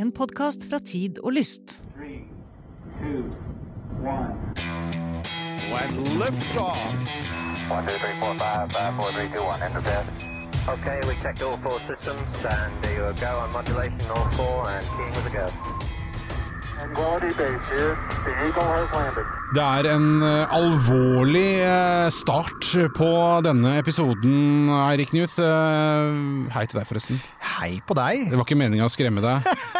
En podkast fra Tid og Lyst. Three, two, one. and liftoff. One, two, three, four, five, five, four, three, two, one. Enter bed. Okay, we checked all four systems, and there you go on modulation, all four, and keying with a go. Quality base here. The Eagle has landed. Det er en eh, alvorlig eh, start på denne episoden, Eirik Newth. Eh, hei til deg, forresten. Hei på deg. Det var ikke meninga å skremme deg.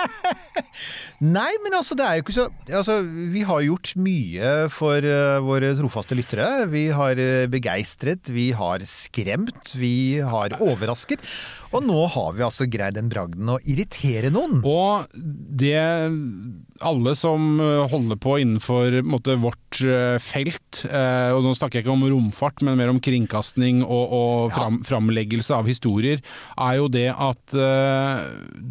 Nei, men altså, det er jo ikke så altså, Vi har gjort mye for uh, våre trofaste lyttere. Vi har uh, begeistret, vi har skremt, vi har overrasket. Og nå har vi altså greid den bragden å irritere noen. Og det alle som eh, holder på innenfor på måte, vårt eh, felt, eh, og nå snakker jeg ikke om romfart, men mer om kringkasting og, og fram, framleggelse av historier, er jo det at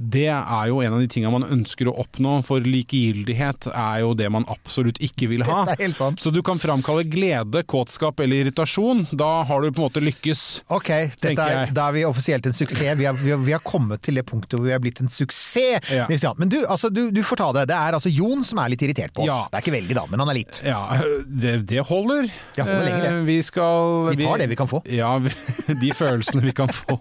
det er jo en av de tingene man ønsker å oppnå, for likegyldighet er jo det man absolutt ikke vil ha. Dette er helt sant. Så du kan framkalle glede, kåtskap eller irritasjon. Da har du på en måte lykkes. Ok, er, da er vi offisielt en suksess. Vi har, vi, er, vi har kommet til det punktet hvor vi har blitt en suksess. Ja. Men du, altså, du, du får ta det. Det er altså Jon som er litt irritert på oss. Ja. Det er ikke veldig, da, men han er litt. Ja, det, det holder. Det holder lenger, det. Eh, Vi skal Vi tar det vi kan få. Ja, de følelsene vi kan få.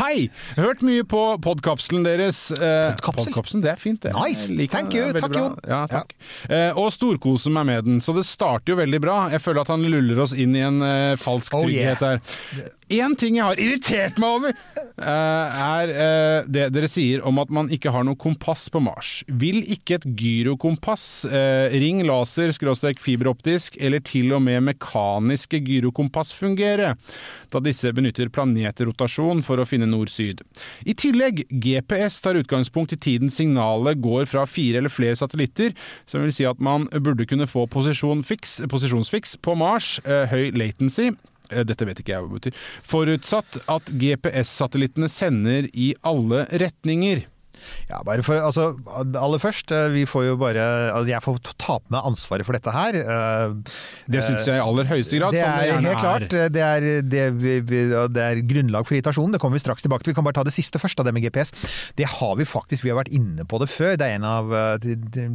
Hei! Hørt mye på podkapselen deres. Eh, Podkapsel? Podkapselen, det er fint, det. Nice. Jeg liker Thank you. Er Takk. Jon. Ja, takk. Ja. og storkoser meg med den, så det starter jo veldig bra. Jeg føler at han luller oss inn i en eh, falsk Oh, trygghet yeah. der. Én ting jeg har irritert meg over, eh, er eh, det dere sier om at man ikke har noe kompass på Mars. Vil ikke et gyrokompass, eh, ring, laser, skråstrek fiberoptisk eller til og med mekaniske gyrokompass fungere, da disse benytter planetrotasjon for å finne nord-syd? I tillegg, GPS tar utgangspunkt i tiden signalet går fra fire eller flere satellitter, som vil si at man burde kunne få posisjon fiks, posisjonsfiks på Mars, høy latency, dette vet ikke jeg hva det betyr. Forutsatt at GPS-satellittene sender i alle retninger. Ja, bare for, altså, aller først, eh, vi får jo bare altså, Jeg får ta på meg ansvaret for dette her. eh, Det syns jeg i aller høyeste grad. Det er helt klart. Det er, det, det er grunnlag for irritasjon. Det kommer vi straks tilbake til. Vi kan bare ta det siste først, av det med GPS. Det har vi faktisk, vi har vært inne på det før. Det er en av eh,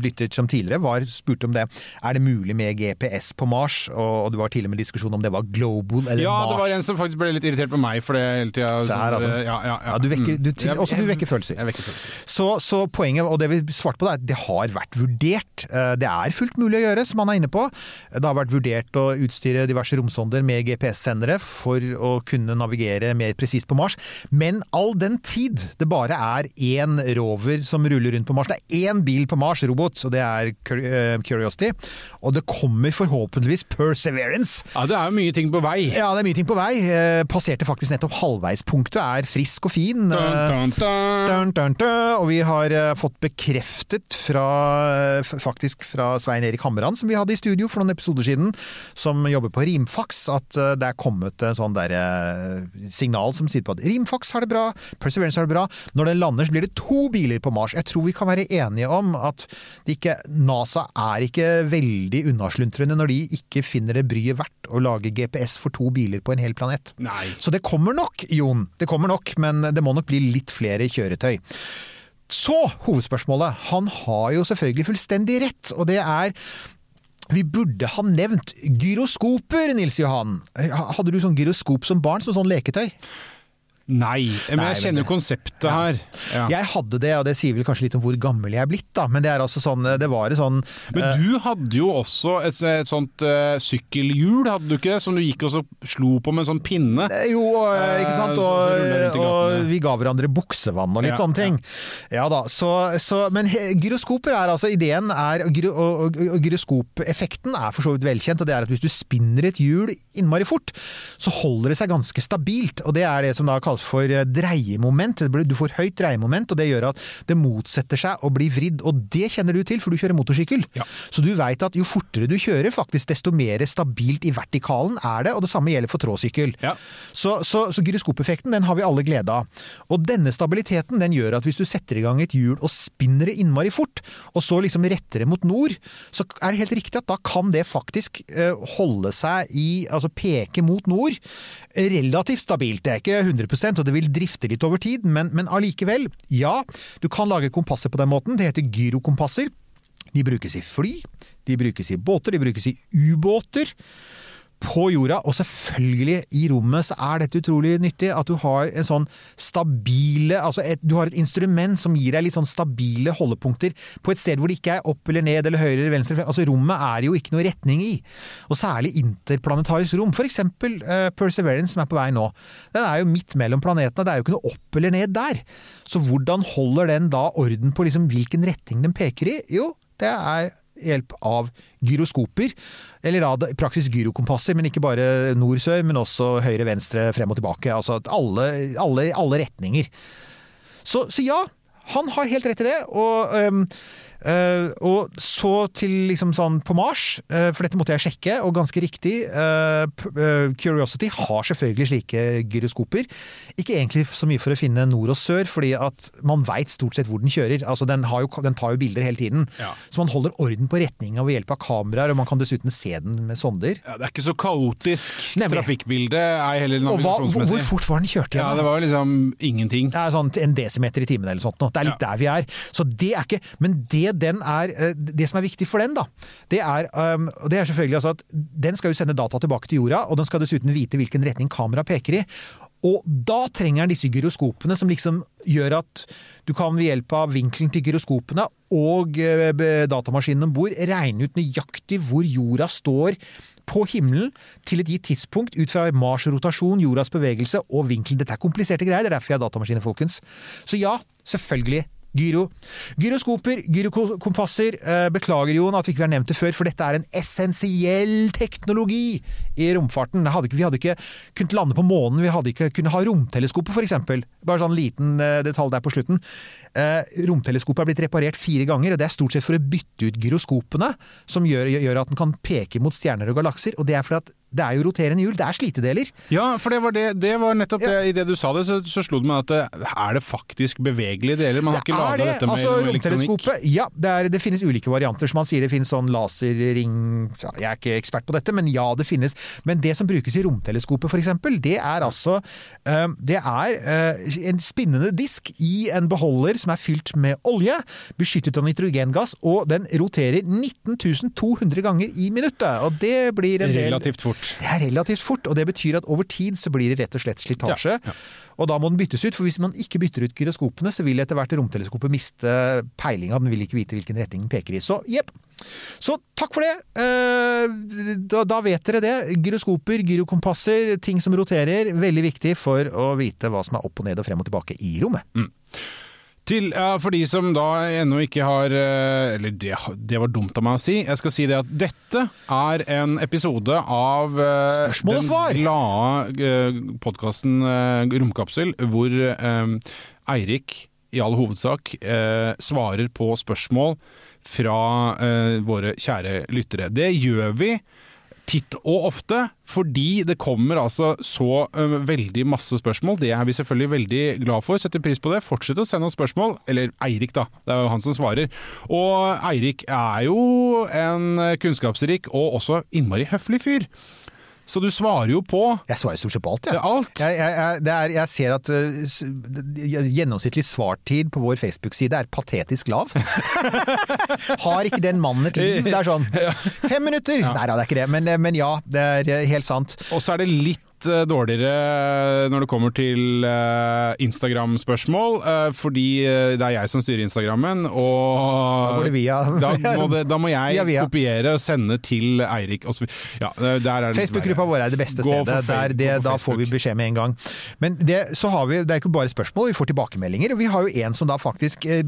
lytter som tidligere var spurte om det. Er det mulig med GPS på Mars? Og, det var til og med diskusjon om det var global eller Ja, Mars. det var en som faktisk ble litt irritert på meg for det hele tida. Her, altså. Ja, ja, ja. Ja, du vekker- du Mm. til- også du vekker følelser. Jeg vekker følelser. Så, så poenget, og det vi svarte på, det er at det har vært vurdert. Eh, Det er fullt mulig å gjøre, som han er inne på. Det har vært vurdert å utstyre diverse romsonder med GPS-sendere for å kunne navigere mer presist på Mars. Men all den tid det bare er én rover som ruller rundt på Mars, det er én bil på Mars, robot, og det er eh, Curiosity. Og det kommer forhåpentligvis Perseverance. Ja, det er jo mye ting på vei. Ja, det er mye ting på vei. Eh, Passerte faktisk nettopp halvveispunktet, er frisk og fin. Dun Dun, dun, dun. Og vi har eh, fått bekreftet fra, faktisk fra Svein Erik Hammeran, som vi hadde i studio for noen episoder siden, som jobber på Rimfax, at eh, det er kommet en sånn der, eh, signal som sier på at Rimfax har det bra, Perseverance har det bra. Når den lander, så blir det to biler på Mars. Jeg tror vi kan være enige om at det ikke, NASA er ikke veldig unnasluntrende når de ikke finner det bryet verdt å lage GPS for to biler på en hel planet. Nei. Så det kommer nok, Jon. Det kommer nok, men det må nok bli litt flere kjøretøy. Så hovedspørsmålet. Han har jo selvfølgelig fullstendig rett, og det er vi burde ha nevnt gyroskoper, Nils Johan. Hadde du sånn gyroskop som barn, som sånn leketøy? Nei, men jeg kjenner konseptet her. Ja. Jeg hadde det, og det sier vel kanskje litt om hvor gammel jeg er blitt, da. Men det er altså sånn, det var sånn Men du hadde jo også et, et sånt uh, sykkelhjul, hadde du ikke det? Som du gikk og så slo på med en sånn pinne. Eh, Jo, eh, ikke sant? så ruller Og, og vi ga hverandre buksevann og litt Ja, sånne ting. Ja, da, så, så, Men gyroskoper er altså ideen er, og og, og, og Gyroskopeffekten er for så vidt velkjent, og det er at hvis du spinner et hjul innmari fort, så holder det seg ganske stabilt. Og det er det som da kalles for eh, dreiemoment. Du får høyt dreiemoment, og det gjør at det motsetter seg å bli vridd. Og det kjenner du til, for du kjører motorsykkel. Ja. Så du veit at jo fortere du kjører, faktisk, desto mer stabilt i vertikalen er det, og det samme gjelder for tråsykkel. Ja. Så, så, så gyroskopeffekten den har vi alle glede av. Og denne stabiliteten den gjør at hvis du setter i gang et hjul og spinner det innmari fort, og så liksom retter det mot nord, så er det helt riktig at da kan det faktisk eh, holde seg i Altså peke mot nord. Relativt stabilt. Det er ikke 100 og det vil drifte litt over tid, men, men allikevel, ja, du kan lage kompasser på den måten. Det heter gyrokompasser. De brukes i fly, de brukes i båter, de brukes i ubåter på jorda, og selvfølgelig i rommet så er dette utrolig nyttig. At du har en sånn stabile Altså et, du har et instrument som gir deg litt sånn stabile holdepunkter på et sted hvor det ikke er opp eller ned eller høyre eller venstre. Altså Rommet er jo ikke noe retning i. Og særlig interplanetarisk rom. For eksempel uh, Perseverance som er på vei nå. Den er jo midt mellom planetene. Det er jo ikke noe opp eller ned der. Så hvordan holder den da orden på liksom hvilken retning den peker i? Jo, det er hjelp av gyroskoper. Eller da i praksis gyrokompasser, men ikke bare nord-sør, men også høyre-venstre, frem og tilbake. Altså alle, alle, alle retninger. Så, så, ja, han har helt rett i det. Og, øhm, øh, og så til liksom sånn på Mars, uh, for dette måtte jeg sjekke, og ganske riktig. Uh, Curiosity har selvfølgelig slike gyroskoper. Ikke egentlig så mye for å finne nord og sør, fordi at man veit stort sett hvor den kjører. Altså den, jo, den tar jo bilder hele tiden. Ja. Så man holder orden på retninga ved hjelp av kameraer, og man kan dessuten se den med sonder. Ja, det er ikke så kaotisk Nemlig. trafikkbilde, ei heller Og hvor, navigasjonsmessig. hvor fort var den kjørt Ja, det var liksom ingenting. Det er sånn en desimeter i timen eller sånt noe. Det er litt der vi er. Så det er ikke Men det er eh, Det som er viktig for den, da, det er, um, det er selvfølgelig altså at den skal jo sende data tilbake til jorda, og den skal dessuten vite hvilken retning kameraet peker i. Og da trenger den disse gyroskopene som liksom gjør at du kan ved hjelp av vinkelen til gyroskopene og eh, datamaskinen om bord regne ut nøyaktig hvor jorda står på himmelen til et gitt tidspunkt ut fra Mars' rotasjon, jordas bevegelse og vinkelen. Dette er kompliserte greier, det er derfor jeg har datamaskiner, folkens. Så ja, selvfølgelig. Gyro. Gyroskoper, gyrokompasser. Eh, beklager, Jon, at vi ikke har nevnt det før, for dette er en essensiell teknologi i romfarten. Hadde ikke, vi hadde ikke kunnet lande på månen, vi hadde ikke kunnet ha romteleskoper, f.eks. Bare sånn liten eh, detalj der på slutten. Eh, romteleskopet er blitt reparert fire ganger, og det er stort sett for å bytte ut gyroskopene, som gjør, gjør at den kan peke mot stjerner og galakser. Og det er fordi at det er jo roterende hjul, det er slitedeler. Ja, for det var, det, det var nettopp det. I det du sa det, så, så slo det meg at det, er det faktisk bevegelige deler? Man har Det ikke laga det. dette med altså, med elektronikk? ja, det, er, det finnes ulike varianter. Som man sier, det finnes sånn laserring ja, Jeg er ikke ekspert på dette, men ja, det finnes. Men det som brukes i romteleskopet, f.eks., det er altså eh, Det er eh, en spinnende disk i en beholder som er fylt med olje, beskyttet av nitrogengass, og den roterer 19 200 ganger i minuttet. Og det blir en del Relativt fort. det er relativt fort, og det betyr at over tid så blir det rett og slett slitasje. Og da må den byttes ut, for hvis man ikke bytter ut gyroskopene, så vil etter hvert romteleskopet miste peilinga. Den vil ikke vite hvilken retning den peker i. Så jepp. Så takk for det. Eh, Da, da vet dere det. Gyroskoper, gyrokompasser, ting som roterer. Veldig viktig for å vite hva som er opp og ned og frem og tilbake i rommet. Til, ja, for de som da ennå ikke har eh, Eller det, det var dumt av meg å si. Jeg skal si det at dette er en episode av eh, Spørsmål og svar. den glade uh, podkasten Romkapsel, hvor eh, Eirik i all hovedsak eh, svarer på spørsmål fra eh, våre kjære lyttere. Det gjør vi titt og ofte, fordi det kommer altså så uh, veldig masse spørsmål. Det er vi selvfølgelig veldig glad for. Setter pris på det. Fortsett å sende oss spørsmål. Eller Eirik, da. Det er jo han som svarer. Og Eirik er jo en kunnskapsrik og også innmari høflig fyr. Så du svarer jo på Jeg svarer stort sett på alt, ja. alt. Jeg, jeg, er, jeg ser at uh, gjennomsnittlig svartid på vår Facebook-side er patetisk lav. Har ikke den mannen et liv? Det er sånn Fem minutter! Nei da, det er ikke det. Men, men ja, det er eh, helt sant. Og så er det litt eh, dårligere når det kommer til eh, Instagram-spørsmål, eh, fordi eh, det er jeg som styrer Instagrammen, og Da da, må det, da må jeg Via, via. kopiere og sende til Eirik. Ja, det Facebook-gruppa vår er det beste stedet. Der det, da får vi beskjed med en gang. Men det, så har vi, det er ikke bare spørsmål, vi får tilbakemeldinger. Og vi har jo en som da faktisk eh,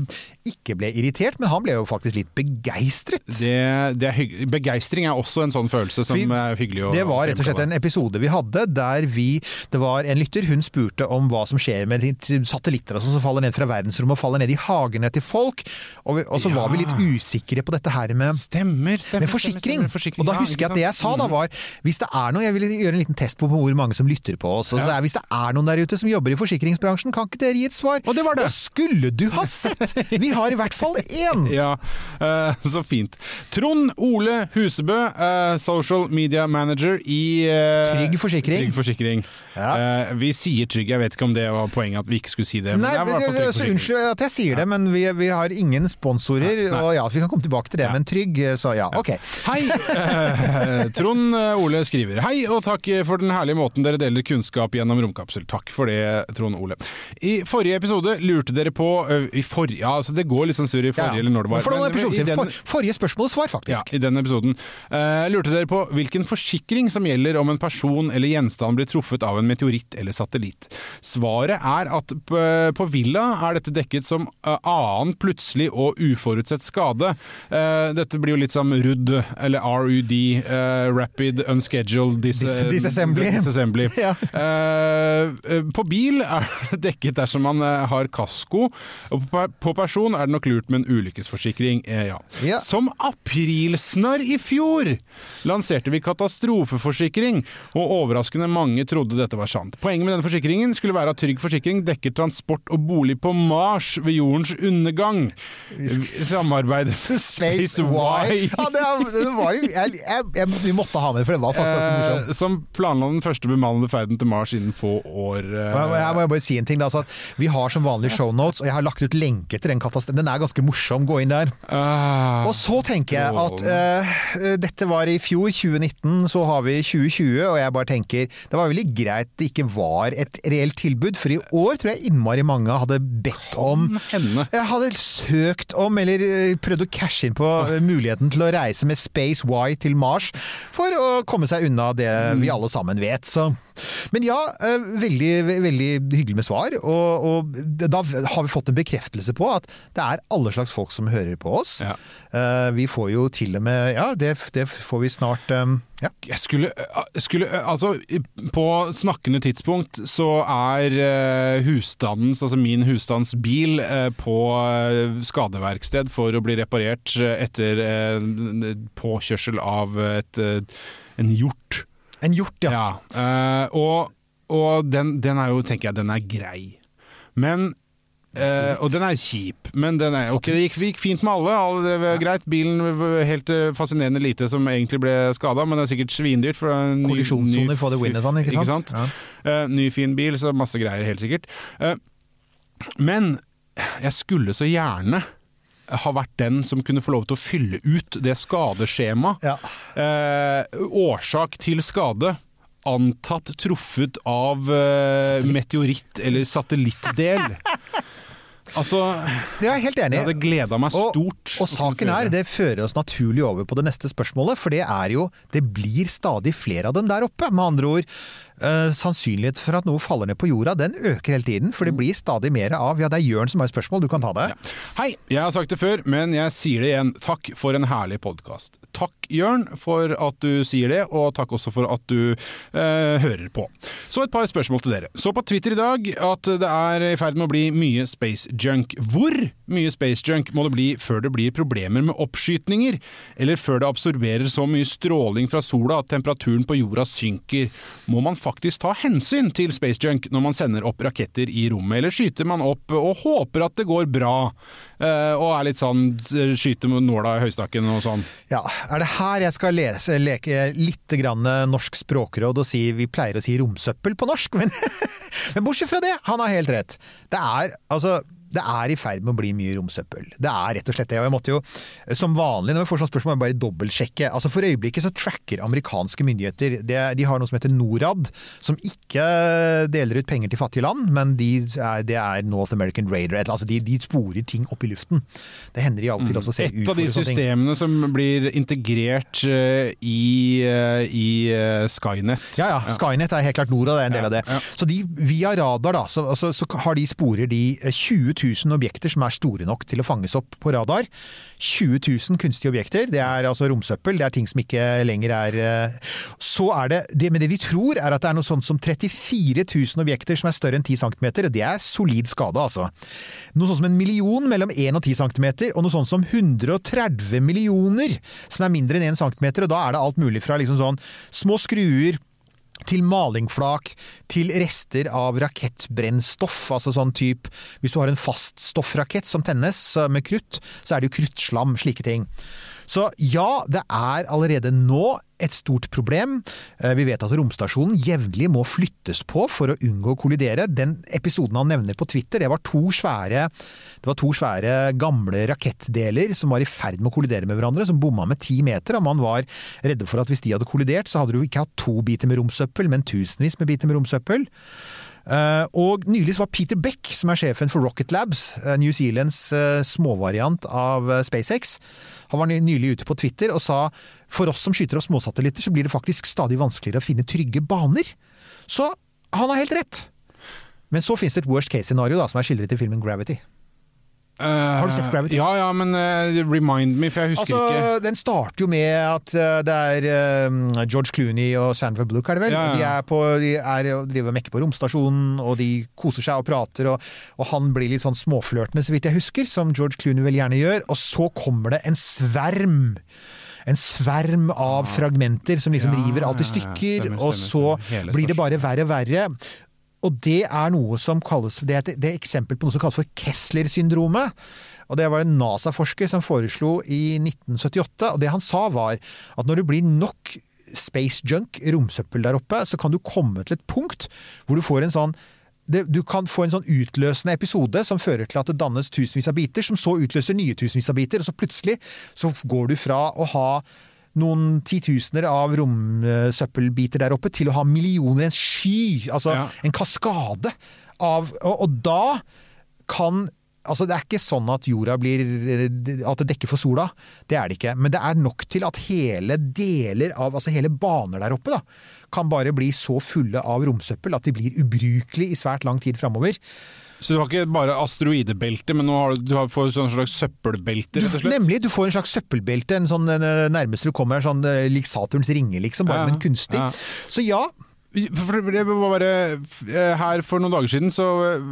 ikke ble irritert, men han ble jo faktisk litt begeistret. Det, det er Begeistring er også en sånn følelse som Vi- er hyggelig å Det var rett og slett en episode vi hadde der vi Det var en lytter, hun spurte om hva som skjer med satellitter og sånn som faller ned fra verdensrommet og faller ned i hagene til folk. Og, vi, og så var vi litt usikre på dette her med Stemmer, stemmer. med forsikring. stemmer, forsikring. Og da husker jeg at det jeg sa da var Hvis det er noe Jeg ville gjøre en liten test på hvor mange som lytter på oss. Og så Ja. hvis det er noen der ute som jobber i forsikringsbransjen, kan ikke dere gi et svar? Og det var det. skulle du ha sett! Vi har i hvert fall én! Ja, uh, så fint. Trond Ole Husebø, uh, social media manager i uh, Trygg Forsikring. Trygg Forsikring. Ja. Eh, vi sier Trygg, jeg vet ikke om det var poenget at vi ikke skulle si det. Nei, det men, Trygg altså. Unnskyld at jeg sier det, men vi, vi har ingen sponsorer. Nei. Og ja, vi kan komme tilbake til det, Ja. men trygg, så ja, ok. Hei! Eh, Trond Ole skriver Hei, og takk for den herlige måten dere deler kunnskap gjennom romkapsel. Takk for det, Trond Ole. I forrige episode lurte dere på eh, i forrige, ja, altså Det går litt sånn surr i forrige, eller når det var. For men episoder i den- For, forrige spørsmål og svar, Ja, faktisk. i den episoden. Uh, lurte dere på hvilken forsikring som gjelder om en person eller gjenstand blir truffet av en meteoritt eller satellitt. Svaret er at på, Villa er dette dekket som eh, annen plutselig og uforutsett skade. Eh, dette blir jo litt som RUD, eller RUD, eh, Rapid Unscheduled Dis Dis- Disassembly. disassembly. Ja. På bil er det dekket dersom man har kasko, og på, person er det nok lurt med en ulykkesforsikring. Ja. Ja. Som aprilsnarr i fjor lanserte vi katastrofeforsikring, og overraskende mange trodde dette var sant. Poenget med denne forsikringen skulle være at Trygg Forsikring dekker transport og bolig på Mars ved jordens undergang. Samarbeid med Space Y. Ja, det, var, jeg, jeg, jeg, vi måtte ha med for det var faktisk ganske morsomt. Eh, som planla den første bemannede ferden til Mars innen få år. eh. Jeg må, bare si en ting. Da, altså, vi har som vanlig shownotes, og jeg har lagt ut lenke til den katastrofen. Den er ganske morsom. Gå inn der. Ah. Og så tenker jeg at eh, dette var i fjor, 2019, så har vi 2020, og jeg bare tenker det var veldig greit det ikke var et reelt tilbud, for i år tror jeg innmari mange hadde bedt om. Jeg hadde søkt om, eller eh, prøvd å cashe inn på eh, muligheten til å reise med Space Y til Mars, for å komme seg unna det vi alle sammen vet. Så. Men ja, eh, veldig, veldig hyggelig med svar, og, og da har vi fått en bekreftelse på at det er alle slags folk som hører på oss. Ja. Vi får jo til og med Ja, det, det får vi snart ja. Jeg skulle, skulle Altså, på snakkende tidspunkt så er eh, husstandens, altså min husstands bil, eh, på eh, skadeverksted for å bli reparert etter påkjørsel av et, en hjort. En hjort, ja. Ja. og og den, den er jo, tenker jeg, den er grei. Men Eh, og den er kjip, men den er, ok, det gikk, det gikk fint med alle. alle det var greit. Bilen var helt eh, fascinerende lite som egentlig ble skada, men det er sikkert svindyrt. For det er en ny- Kollisjonssoner for the win ikke sant? ikke sant? Ja. Eh, ny, fin bil, så masse greier, helt sikkert. Eh, men jeg skulle så gjerne ha vært den som kunne få lov til å fylle ut det skadeskjemaet. Ja. Eh, årsak til skade. Antatt truffet av eh, meteoritt eller satellittdel. altså Jeg er helt Jeg enig. hadde gleda meg stort. og saken er, det fører oss naturlig over på det neste spørsmålet, for det er jo Det blir stadig flere av dem der oppe. Med andre ord, eh, sannsynlighet for at noe faller ned på jorda, den øker hele tiden. For det blir stadig mer av Ja, det er Jørn som har et spørsmål, du kan ta det. Hei, jeg har sagt det før, men jeg sier det igjen. Takk for en herlig podkast. Takk, Jørn, for at du sier det, og takk også for at du eh, hører på. Så et par spørsmål til dere. Så på Twitter i dag at det er i ferd med å bli mye space junk. Hvor mye space junk må det bli før det blir problemer med oppskytninger? Eller før det absorberer så mye stråling fra sola at temperaturen på jorda synker? Må man faktisk ta hensyn til space junk når man sender opp raketter i rommet, eller skyter man opp og håper at det går bra? Eh, og er litt sånn skyter med nåla i høystakken og sånn. Ja, Er det her jeg skal lese, leke litt grann norsk språkråd og si Vi pleier å si romsøppel på norsk, men, men bortsett fra det, han har helt rett. Det er altså det er i ferd med å bli mye romsøppel. Det er rett og slett det. Og jeg måtte jo, som vanlig når vi får sånne spørsmål, bare dobbeltsjekke. Altså For øyeblikket så tracker amerikanske myndigheter det, De har noe som heter Norad, som ikke deler ut penger til fattige land, men de er, det er North American Radar. Altså de, de sporer ting opp i luften. Det hender de av og til også ser Et av de systemene som blir integrert eh, i, eh, i eh, Skynet. Ja, ja. Skynet er helt klart Norad, det er en del av det. ja. Så de, via radar da, så, altså, så har de sporer de eh, 20 000 objekter som er store nok til å fanges opp på radar. 20 000 kunstige objekter. Det er altså romsøppel, det er ting som ikke lenger er eh, Så er det, det Men det de tror, er at det er noe sånt som 34 000 objekter som er større enn 10 cm, og det er solid skade, altså. Noe sånt som en million mellom 1 og 10 cm, og noe sånt som 130 millioner som er mindre enn 1 cm, og da er det alt mulig fra liksom sånn små skruer til malingflak, til rester av rakettbrennstoff. Altså sånn type Hvis du har en faststoffrakett som tennes med krutt, så er det jo kruttslam, slike ting. Så ja, det er allerede nå et stort problem. Eh, Vi vet at romstasjonen jevnlig må flyttes på for å unngå å kollidere. Den episoden han nevner på Twitter, det var to svære, var to svære gamle rakettdeler som var i ferd med å kollidere med hverandre, som bomma med ti meter. Og man var redde for at hvis de hadde kollidert, så hadde du ikke hatt to biter med romsøppel, men tusenvis med biter med romsøppel. Eh, og nylig var Peter Beck, som er sjefen for Rocket Labs, eh, New Zealands eh, småvariant av SpaceX, han var nylig ute på Twitter og sa for oss som skyter opp småsatellitter, så blir det faktisk stadig vanskeligere å finne trygge baner. Så han har helt rett. Men så finnes det et worst case-scenario som er skildret i filmen Gravity. Har du sett Gravity? Ja, ja, men uh, remind me, for jeg husker Altså, ikke. Den starter jo med at uh, det er eh, George Clooney og Sandra Bullock, er det vel? Ja, ja. De er på, de er og driver og mekker på romstasjonen, og de koser seg og prater, og, og han blir litt sånn småflørtende, så vidt jeg husker, som George Clooney vel gjerne gjør. Og så kommer det en sverm. En sverm av fragmenter som liksom Ja, river alt i stykker, stemmer, og så blir det bare verre og verre. Og det er noe som kalles Det er et, det er eksempel på noe som kalles for Kessler-syndromet. Og Det var en NASA-forsker som foreslo i 1978. og Det han sa var at når det blir nok space junk, romsøppel der oppe, så kan du komme til et punkt hvor du får en sånn du kan få en sånn utløsende episode som fører til at det dannes tusenvis av biter, som så utløser nye tusenvis av biter, og så plutselig så går du fra å ha noen titusener av romsøppelbiter der oppe, til å ha millioner, en sky, altså Ja. en kaskade av og, og da kan Altså, Det er ikke sånn at jorda blir At det dekker for sola. Det er det ikke. Men det er nok til at hele deler av Altså hele baner der oppe da, kan bare bli så fulle av romsøppel at de blir ubrukelige i svært lang tid framover. Så du har ikke bare asteroidebelte, men nå har du, du fått sånn slags søppelbelte? Nemlig, du får en slags søppelbelte. En sånn, eh, nærmest du kommer, sånn eh, lik Saturns ringe, liksom, bare Ja, men kunstig. ja. Så ja, bare eh, Her for noen dager siden så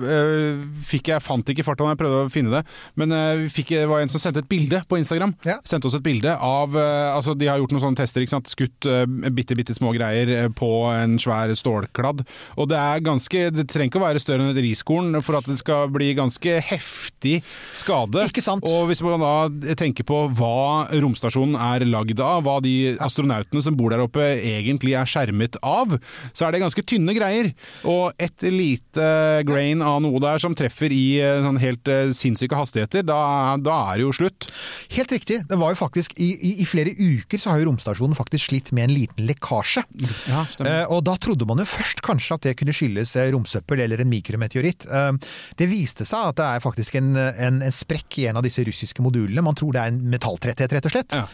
eh, fikk jeg Fant ikke farta da jeg prøvde å finne det, men vi fikk, det var en som sendte et bilde på Instagram. Ja. Sendte oss et bilde av Altså, de har gjort noen sånne tester. Skutt bitte, bitte små greier på en svær stålkladd. Og det er ganske Det trenger ikke å være større enn et riskorn for at det skal bli ganske heftig skade. Ikke sant? Og hvis man da tenker på hva romstasjonen er lagd av, hva de astronautene som bor der oppe egentlig er skjermet av, så er det ganske tynne greier. Og et lite grain av noe der som treffer i eh, sånn helt eh, sinnssyke hastigheter, da, da er det jo slutt. helt riktig. Det var jo faktisk I, i, i flere uker så har jo romstasjonen faktisk slitt med en liten lekkasje. Ja, Eh, og da trodde man jo først kanskje at det kunne skyldes eh, romsøppel eller en mikrometeoritt. Eh, det viste seg at det er faktisk en, en, en sprekk i en av disse russiske modulene. Man tror det er en metalltretthet, rett og slett. Ja.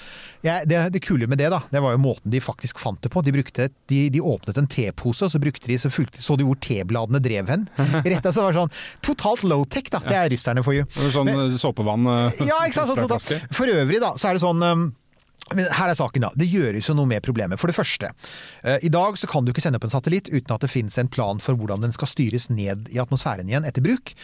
Ja, det, det kule med det, da, det var jo måten de faktisk fant det på. De, brukte, de, de åpnet en tepose, og så brukte de, så, fulgte, så de hvor tebladene drev hen. Rett og slett var sånn Totalt low-tech, da. Det er russerne for you. Sånn Men, såpevann eh, Ja, ikke sant? Sånn, For øvrig, da, så er det sånn um, men her er saken da, Det gjøres jo noe med problemet. For det første, eh, i dag så kan du ikke sende opp en satellitt uten at det finnes en plan for hvordan den skal styres ned i atmosfæren igjen etter bruk.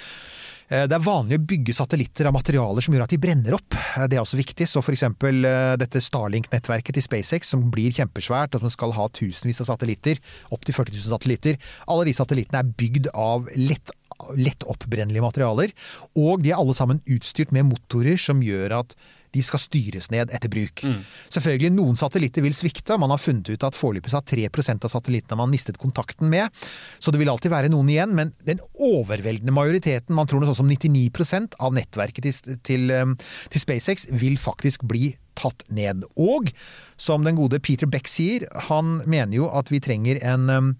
Eh, Det er vanlig å bygge satellitter av materialer som gjør at de brenner opp. Eh, Det er også viktig. Så for eksempel eh, dette Starlink-nettverket til SpaceX, som blir kjempesvært, at man skal ha tusenvis av satellitter, opptil 40 000 satellitter. Alle de satellittene er bygd av lett lett oppbrennelige materialer, og de er alle sammen utstyrt med motorer som gjør at de skal styres ned etter bruk. Selvfølgelig, noen satellitter vil svikte, man har funnet ut at foreløpig har 3% av satellittene man mistet kontakten med, så det vil alltid være noen igjen, men den overveldende majoriteten, man tror noe sånn som 99 av nettverket til, til, eh, til SpaceX, vil faktisk bli tatt ned. Og som den gode Peter Beck sier, han mener jo at vi trenger en um,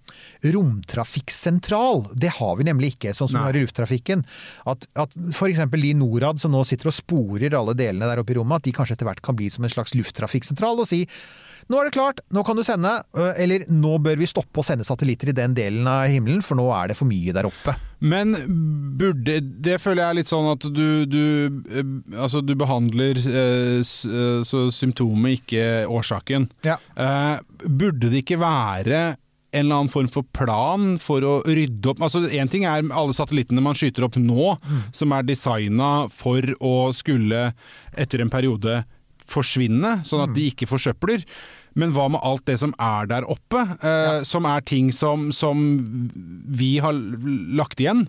romtrafikksentral. Det har vi nemlig ikke, sånn som vi har i lufttrafikken. At, at f.eks. de Norad som nå sitter og sporer alle delene der oppe i rommet, at de kanskje etter hvert kan bli som en slags lufttrafikksentral og si nå er det klart, nå kan du sende, eller nå bør vi stoppe å sende satellitter i den delen av himmelen, for nå er det for mye der oppe. Men burde Det føler jeg er litt sånn at du, du eh, Altså, du behandler eh, eh, så symptomet, ikke årsaken. Ja. Eh, burde det ikke være en eller annen form for plan for å rydde opp Altså Én ting er alle satellittene man skyter opp nå, som er designa for å skulle, etter en periode, forsvinne, sånn at de ikke forsøpler. Men hva med alt det som er der oppe, eh, som er ting som, som vi har lagt igjen?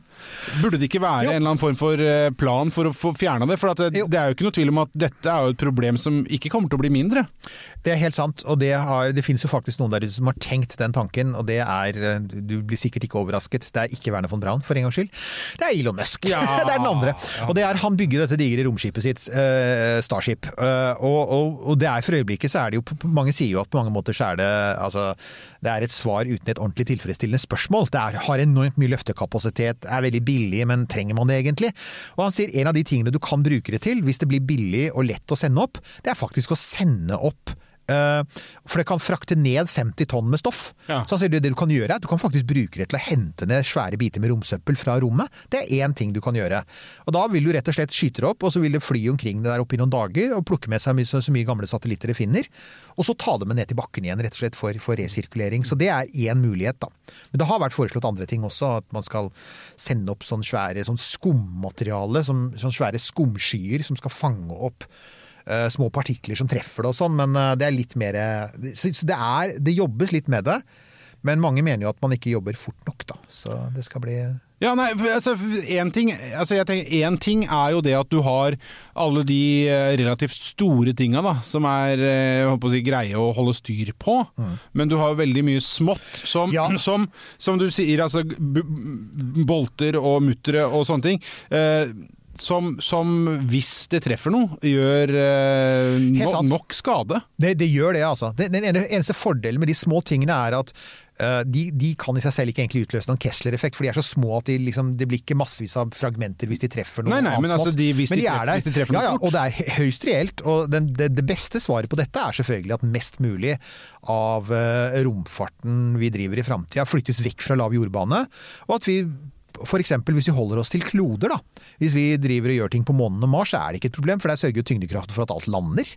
Burde det ikke være Jo. en eller annen form for eh, plan for å få fjerna det? For at det, det er jo ikke noe tvil om at dette er jo et problem som ikke kommer til å bli mindre. Det er helt sant, og det, har, det finnes jo faktisk noen der ute som har tenkt den tanken, og det er eh, Du blir sikkert ikke overrasket, det er ikke Werner von Braun, for en gangs skyld. Det er Elon Musk. Ja. det er den andre. Og det er Han bygger dette digre romskipet sitt, eh, Starship. Eh, og, og, og det er for øyeblikket så er det jo på- Mange sier jo at på mange måter så er det altså, det er et svar uten et ordentlig tilfredsstillende spørsmål. Det er, har enormt mye løftekapasitet, er veldig billig, men trenger man det egentlig? Og han sier en av de tingene du kan bruke det til, hvis det blir billig og lett å sende opp, det er faktisk å sende opp for det kan frakte ned 50 tonn med stoff. Ja. Så det, du kan gjøre, er at du kan faktisk bruke det til å hente ned svære biter med romsøppel fra rommet. Det er én ting du kan gjøre. Og da vil du rett og slett skyte det opp, og så vil det fly omkring det der oppe i noen dager og plukke med seg så, så mye gamle satellitter det finner. Og så ta det med ned til bakken igjen, rett og slett for, for resirkulering. Så det er én mulighet, da. Men det har vært foreslått andre ting også, at man skal sende opp sånn svære sånn skummateriale, sånn, sånn svære skumskyer som skal fange opp eh, små partikler som treffer det og sånn, men eh, det er litt mer eh, Så det er Det jobbes litt med det. Men mange mener jo at man ikke jobber fort nok, da. Så det skal bli Ja, nei, altså, en ting, altså, jeg tenker, en ting er jo det at du har alle de eh, relativt store tinga da, som er eh, jeg å si, greie å holde styr på. Men du har jo veldig mye smått som, Ja. som, som du sier, altså bolter og muttere og sånne ting. Eh, som, som hvis det treffer noe, gjør eh, no, nok skade. Det, det gjør det, altså. Den, eneste fordelen med de små tingene er at eh, de, de kan i seg selv ikke egentlig utløse noen Kessler-effekt, for de er så små at de, liksom, det blir ikke massevis av fragmenter hvis de treffer noe Nei, nei, men altså, de- hvis de er treffer- hvis de treffer noe ja, ja. Og det er høyst reelt. Og den, det, det beste svaret på dette er selvfølgelig at mest mulig av uh, romfarten vi driver i framtida, flyttes vekk fra lav jordbane, og at vi F.eks. hvis vi holder oss til kloder. da. Hvis vi driver og gjør ting på månen og Mars, så er det ikke et problem, for der sørger jo tyngdekraften for at alt lander.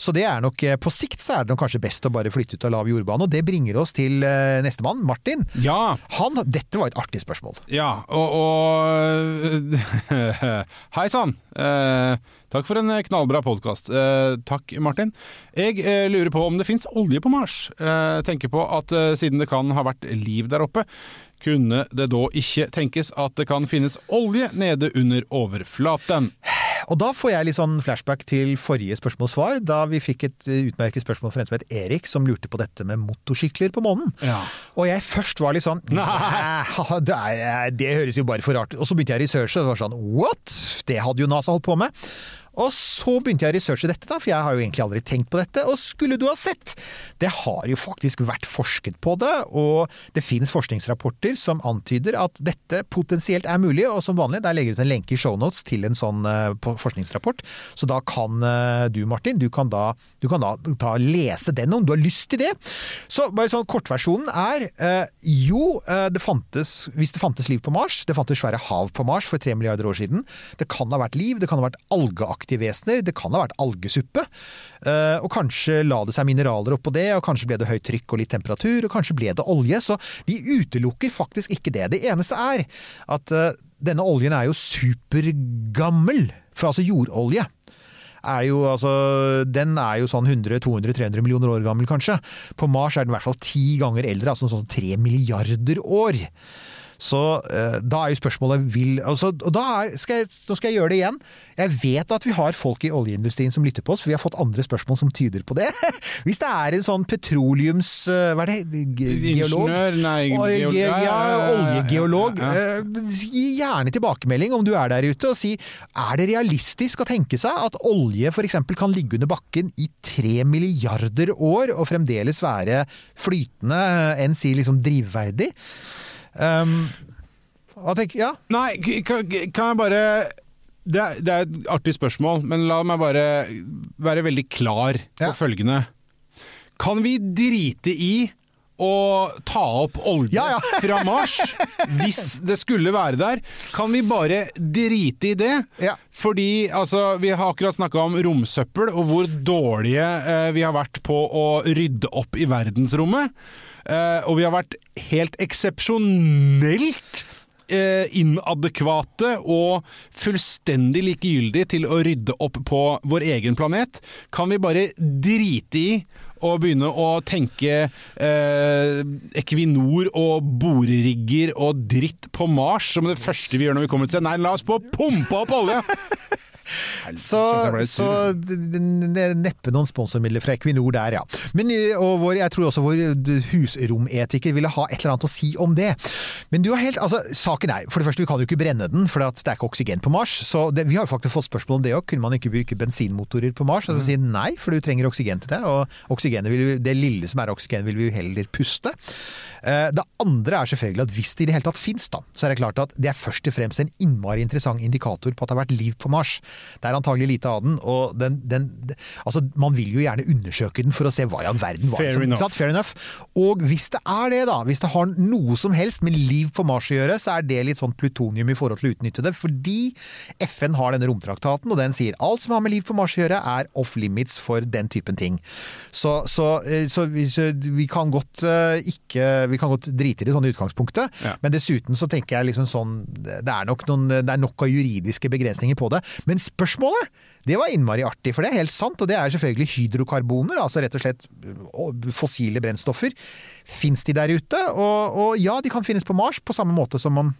Så det er nok, eh, på sikt så er det nok kanskje best å bare flytte ut av lav jordbane. Og det bringer oss til eh, nestemann, Martin. Ja, Han, dette var et artig spørsmål. Ja, og, og Hei sann! Eh, takk for en knallbra podkast. Eh, takk, Martin. Jeg eh, lurer på om det fins olje på Mars. Tenker på at siden det kan ha vært liv der oppe, kunne det da ikke tenkes at det kan finnes olje nede under overflaten? Og da får jeg litt sånn flashback til forrige spørsmål-svar, da vi fikk et eh, utmerket spørsmål fra en som het Erik, som lurte på dette med motorsykler på månen. Ja. Og jeg først var litt sånn det, er, det høres jo bare for rart. Og så begynte jeg å researche, og det var sånn What?! Det hadde jo NASA holdt på med. Og så begynte jeg å researche dette, da, for jeg har jo egentlig aldri tenkt på dette. Og skulle du ha sett! Det har jo faktisk vært forsket på det, og det finnes forskningsrapporter som antyder at dette potensielt er mulig. Og som vanlig, der legger jeg ut en lenke i shownotes til en sånn eh, forskningsrapport. Så da kan eh, du, Martin, du kan da, du kan da, da lese den om du har lyst til det. Så bare sånn kortversjonen er eh, jo, det fantes, hvis det fantes liv på Mars, det fantes svære hav på Mars for tre milliarder år siden. Det kan ha vært liv, det kan ha vært algeaktige vesener, det kan ha vært algesuppe. Eh, og kanskje la det seg mineraler oppå det, og kanskje ble det høyt trykk og litt temperatur, og kanskje ble det olje. Så de utelukker faktisk ikke det. Det eneste er at eh, denne oljen er jo supergammel. For altså jordolje er jo, altså, den er jo sånn 100-200-300 millioner år gammel, kanskje. På Mars er den i hvert fall ti ganger eldre, altså sånn tre milliarder år. Så eh, da er jo spørsmålet vil, altså, og da er, skal jeg, Nå skal jeg gjøre det igjen. Jeg vet at vi har folk i oljeindustrien som lytter på oss, for vi har fått andre spørsmål som tyder på det. Hvis det er en sånn petroleums... eh, Hva er det? Geolog? Ingeniør? Nei, geolog. geol- ge- ja, ja, oljegeolog. Eh, Gi gjerne tilbakemelding om du er der ute, og si er det realistisk å tenke seg at olje f.eks. kan ligge under bakken i tre milliarder år og fremdeles være flytende, enn si liksom drivverdig? Um, hva tenker Ja? Nei, kan, kan jeg bare det er, det er et artig spørsmål, men la meg bare være veldig klar på Ja. følgende. Kan vi drite i å ta opp olje Ja, ja. fra Mars hvis det skulle være der? Kan vi bare drite i det? Ja. Fordi altså, vi har akkurat snakka om romsøppel, og hvor dårlige eh, vi har vært på å rydde opp i verdensrommet. Eh, og vi har vært helt eksepsjonelt eh, inadekvate og fullstendig likegyldige til å rydde opp på vår egen planet. Kan vi bare drite i å begynne å tenke eh, Equinor og borerigger og dritt på Mars som det første vi gjør når vi kommer til Nei, la oss få pumpa opp olje! Så, så neppe noen sponsormidler fra Equinor der, ja. Men eh, og vår, jeg tror også vår husrometiker ville ha et eller annet å si om det. Men du har helt, altså saken er, for det første vi kan jo ikke brenne den, for det er ikke oksygen på Mars. Så det, vi har jo faktisk fått spørsmål om det òg. Kunne man ikke bruke bensinmotorer på Mars? Og de sier nei, for du trenger oksygen til det. Og det lille som er oksygen, vil vi jo heller puste. Eh, Det andre er selvfølgelig at hvis det i det hele tatt fins, da, så er det klart at det er først og fremst en innmari interessant indikator på at det har vært liv på Mars. Det er antagelig lite av den, og den, den Altså, man vil jo gjerne undersøke den for å se hva i all verden var Fair som- enough. sant? Fair enough. Og hvis det er det, da, hvis det har noe som helst med liv på Mars å gjøre, så er det litt sånn plutonium i forhold til å utnytte det, fordi FN har denne romtraktaten, og den sier alt som har med liv på Mars å gjøre, er off limits for den typen ting. Så, så, eh, så, vi, så vi kan godt uh, ikke Vi kan godt drite i det sånn i utgangspunktet, Ja. men dessuten så tenker jeg liksom sånn Det er nok, noen, det er nok av juridiske begrensninger på det. Men spørsmålet det var innmari artig, for det er helt sant. Og det er selvfølgelig hydrokarboner, altså rett og slett fossile brennstoffer. Fins de der ute? Og, og ja, de kan finnes på Mars, på samme måte som man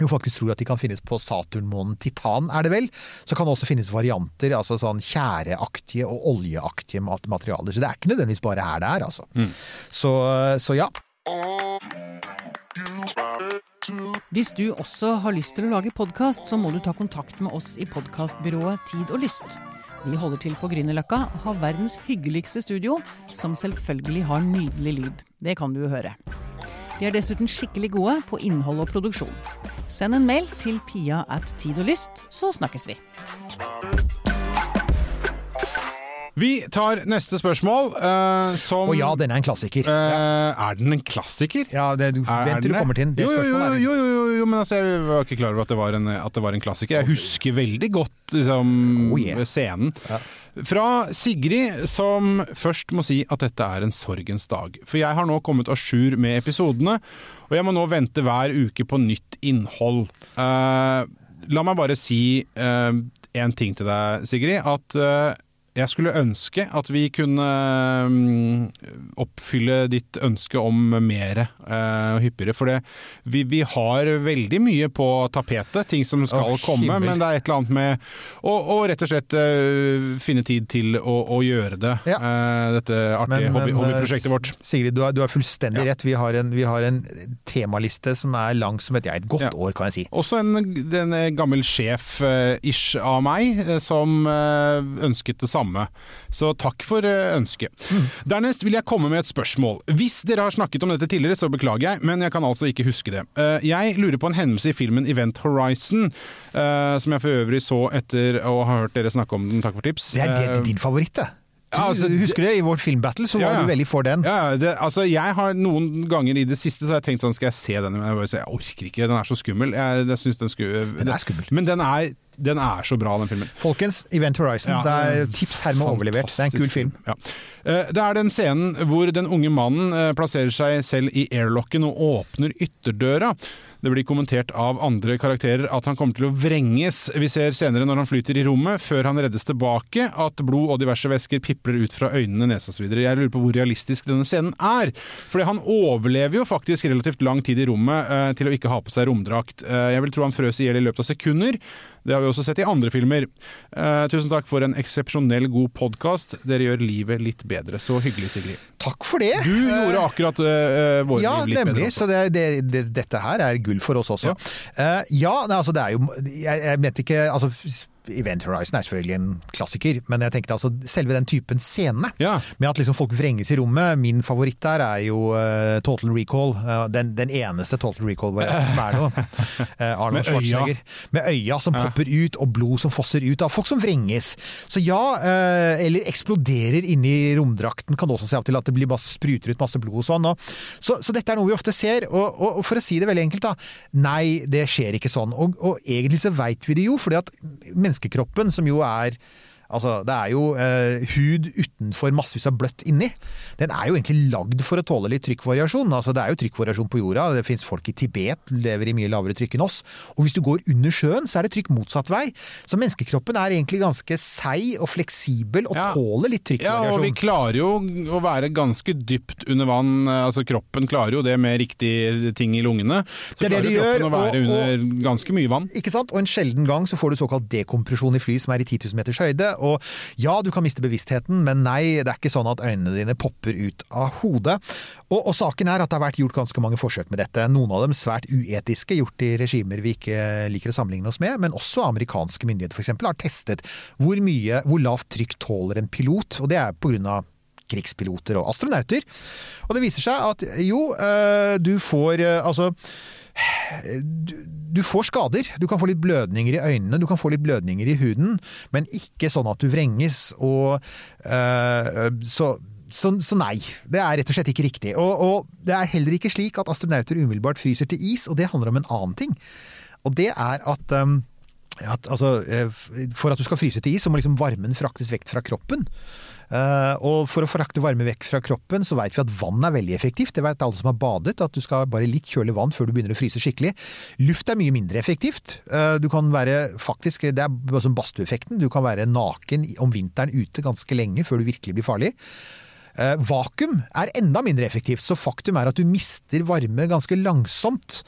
jo faktisk tror at de kan finnes på Saturnmånen Titan, er det vel. Så kan det også finnes varianter, altså sånn tjæreaktige og oljeaktige materialer. Så det er ikke nødvendigvis bare her det er, altså. Så, så ja. Hvis du også har lyst til å lage podkast, så må du ta kontakt med oss i podkastbyrået Tid og Lyst. Vi holder til på Grünerløkka, har verdens hyggeligste studio, som selvfølgelig har nydelig lyd. Det kan du jo høre. Vi er dessuten skikkelig gode på innhold og produksjon. Send en mail til pia at tid og lyst, så snakkes vi. Vi tar neste spørsmål, uh, som Å ja, denne er en klassiker. eh, Er den en klassiker? Ja, det, du, Er- vent til du kommer til den. Det jo, jo, jo, jo, jo, jo, men altså, jeg var ikke klar over at det var en, at det var en klassiker. Jeg husker veldig godt liksom, Oh, yeah. scenen. Fra Sigrid, som først må si at dette er en sorgens dag. For jeg har nå kommet à jour med episodene, og jeg må nå vente hver uke på nytt innhold. Uh, la meg bare si én ting til deg, Sigrid. At jeg skulle ønske at vi kunne mm, oppfylle ditt ønske om mer eh, og hyppigere. For det, vi, vi har veldig mye på tapetet, ting som skal Å, komme. Men det er et eller annet med å, å rett og slett eh, finne tid til å, å gjøre det. Ja. eh, dette artige Men- hobby, men, hobbyprosjektet vårt. Sigrid, du har, du har fullstendig Ja. rett. Vi har, en, vi har en temaliste som er lang som et, ja, et godt år, kan jeg si. Også en, en gammel sjef-ish av meg, som ønsket det samme. Så takk for ønsket. ønsket. Dernest vil jeg komme med et spørsmål. Hvis dere har snakket om dette tidligere, så beklager jeg, men jeg kan altså ikke huske det. Eh, Jeg lurer på en hendelse i filmen Event Horizon, eh, som jeg for øvrig så etter å ha hørt dere snakke om den. Takk for tips. Det er det, Eh, din favoritt, det. Du, Ja, altså, husker du det? I vårt filmbattle så Ja, var ja. du veldig for den. Ja, det, altså jeg har noen ganger i det siste så har jeg tenkt sånn, skal jeg se den? Men jeg, bare, sier, jeg orker ikke, den er så skummel. Jeg, jeg synes den, skulle, Den er skummel. Men den er, den er så bra, den filmen. Folkens, Event Horizon. Ja, det er tips hermed overlevert. Det er en kul film. Ja. Eh, Det er den scenen hvor den unge mannen eh, plasserer seg selv i airlocken og åpner ytterdøra. Det blir kommentert av andre karakterer at han kommer til å vrenges. Vi ser senere når han flyter i rommet, før han reddes tilbake, at blod og diverse væsker pipler ut fra øynene, nese osv. Jeg lurer på hvor realistisk denne scenen er. Fordi han overlever jo faktisk relativt lang tid i rommet eh, til å ikke ha på seg romdrakt. Jeg vil tro han frøs i hjel i løpet av sekunder. Det har vi også sett i andre filmer. Eh, tusen takk for en eksepsjonell god podkast. Dere gjør livet litt bedre. Så hyggelig, Sigrid. Takk for det! Du gjorde akkurat eh, våre Ja, liv litt nemlig. bedre. også. Så det, det, det, dette her er gull for oss også. Ja, ja nei, altså det er jo Jeg, jeg mente ikke altså, Event Horizon er selvfølgelig en klassiker, men jeg tenker altså selve den typen scene. Ja. Med at liksom folk vrenges i rommet. Min favoritt der er jo uh, Total Recall. Uh, den, den eneste Total Recall-varianten som er noe. Uh, Arnold. Schwarzenegger. Med øya som Ja. popper ut, og blod som fosser ut av folk som vrenges. Så ja, eller eksploderer inni romdrakten. Kan også se av til at det blir masse, spruter ut masse blod og sånn. Og, så, så dette er noe vi ofte ser. Og, og, og for å si det veldig enkelt, da. Nei, det skjer ikke sånn. Og, egentlig så veit vi det jo, fordi at menneskekroppen, som jo er Altså, det er jo eh, hud utenfor massevis av bløtt inni. Den er jo egentlig lagd for å tåle litt trykkvariasjon. Altså, det er jo trykkvariasjon på jorda. Det fins folk i Tibet lever i mye lavere trykk enn oss. Og hvis du går under sjøen, så er det trykk motsatt vei. Så menneskekroppen er egentlig ganske seig og fleksibel og Ja. tåler litt trykkvariasjon. Ja, og vi klarer jo å være ganske dypt under vann. Altså Kroppen klarer jo det med riktige ting i lungene. Så Det er det klarer kroppen gjør, å være og- under ganske mye vann. Ikke sant? Og en sjelden gang så får du såkalt dekompresjon i fly som er i 10 000 meters høyde. Og ja, du kan miste bevisstheten, men nei, det er ikke sånn at øynene dine popper ut av hodet. Og, og saken er at det har vært gjort ganske mange forsøk med dette. Noen av dem svært uetiske, gjort i regimer vi ikke liker å sammenligne oss med. Men også amerikanske myndigheter eksempel, har testet hvor mye, hvor lavt trykk tåler en pilot. Og det er på grunn av krigspiloter og astronauter. Og det viser seg at jo, eh, du får eh, altså du, du får skader. Du kan få litt blødninger i øynene, du kan få litt blødninger i huden, men ikke sånn at du vrenges. Og, eh, så, så, så nei, det er rett og slett ikke riktig. Og, og det er heller ikke slik at astronauter umiddelbart fryser til is, og det handler om en annen ting. Og det er at, um, at altså, eh, For at du skal fryse til is, så må liksom varmen fraktes vekk fra kroppen. Eh, og for å frakte varme vekk fra kroppen, så vet vi at vann er veldig effektivt. Det vet alle som har badet, at du skal bare litt kjølig vann før du begynner å fryse skikkelig. Luft er mye mindre effektivt. Eh, du kan være faktisk, Det er som badstueeffekten. Du kan være naken om vinteren ute ganske lenge før du virkelig blir farlig. Eh, vakuum er enda mindre effektivt, så faktum er at du mister varme ganske langsomt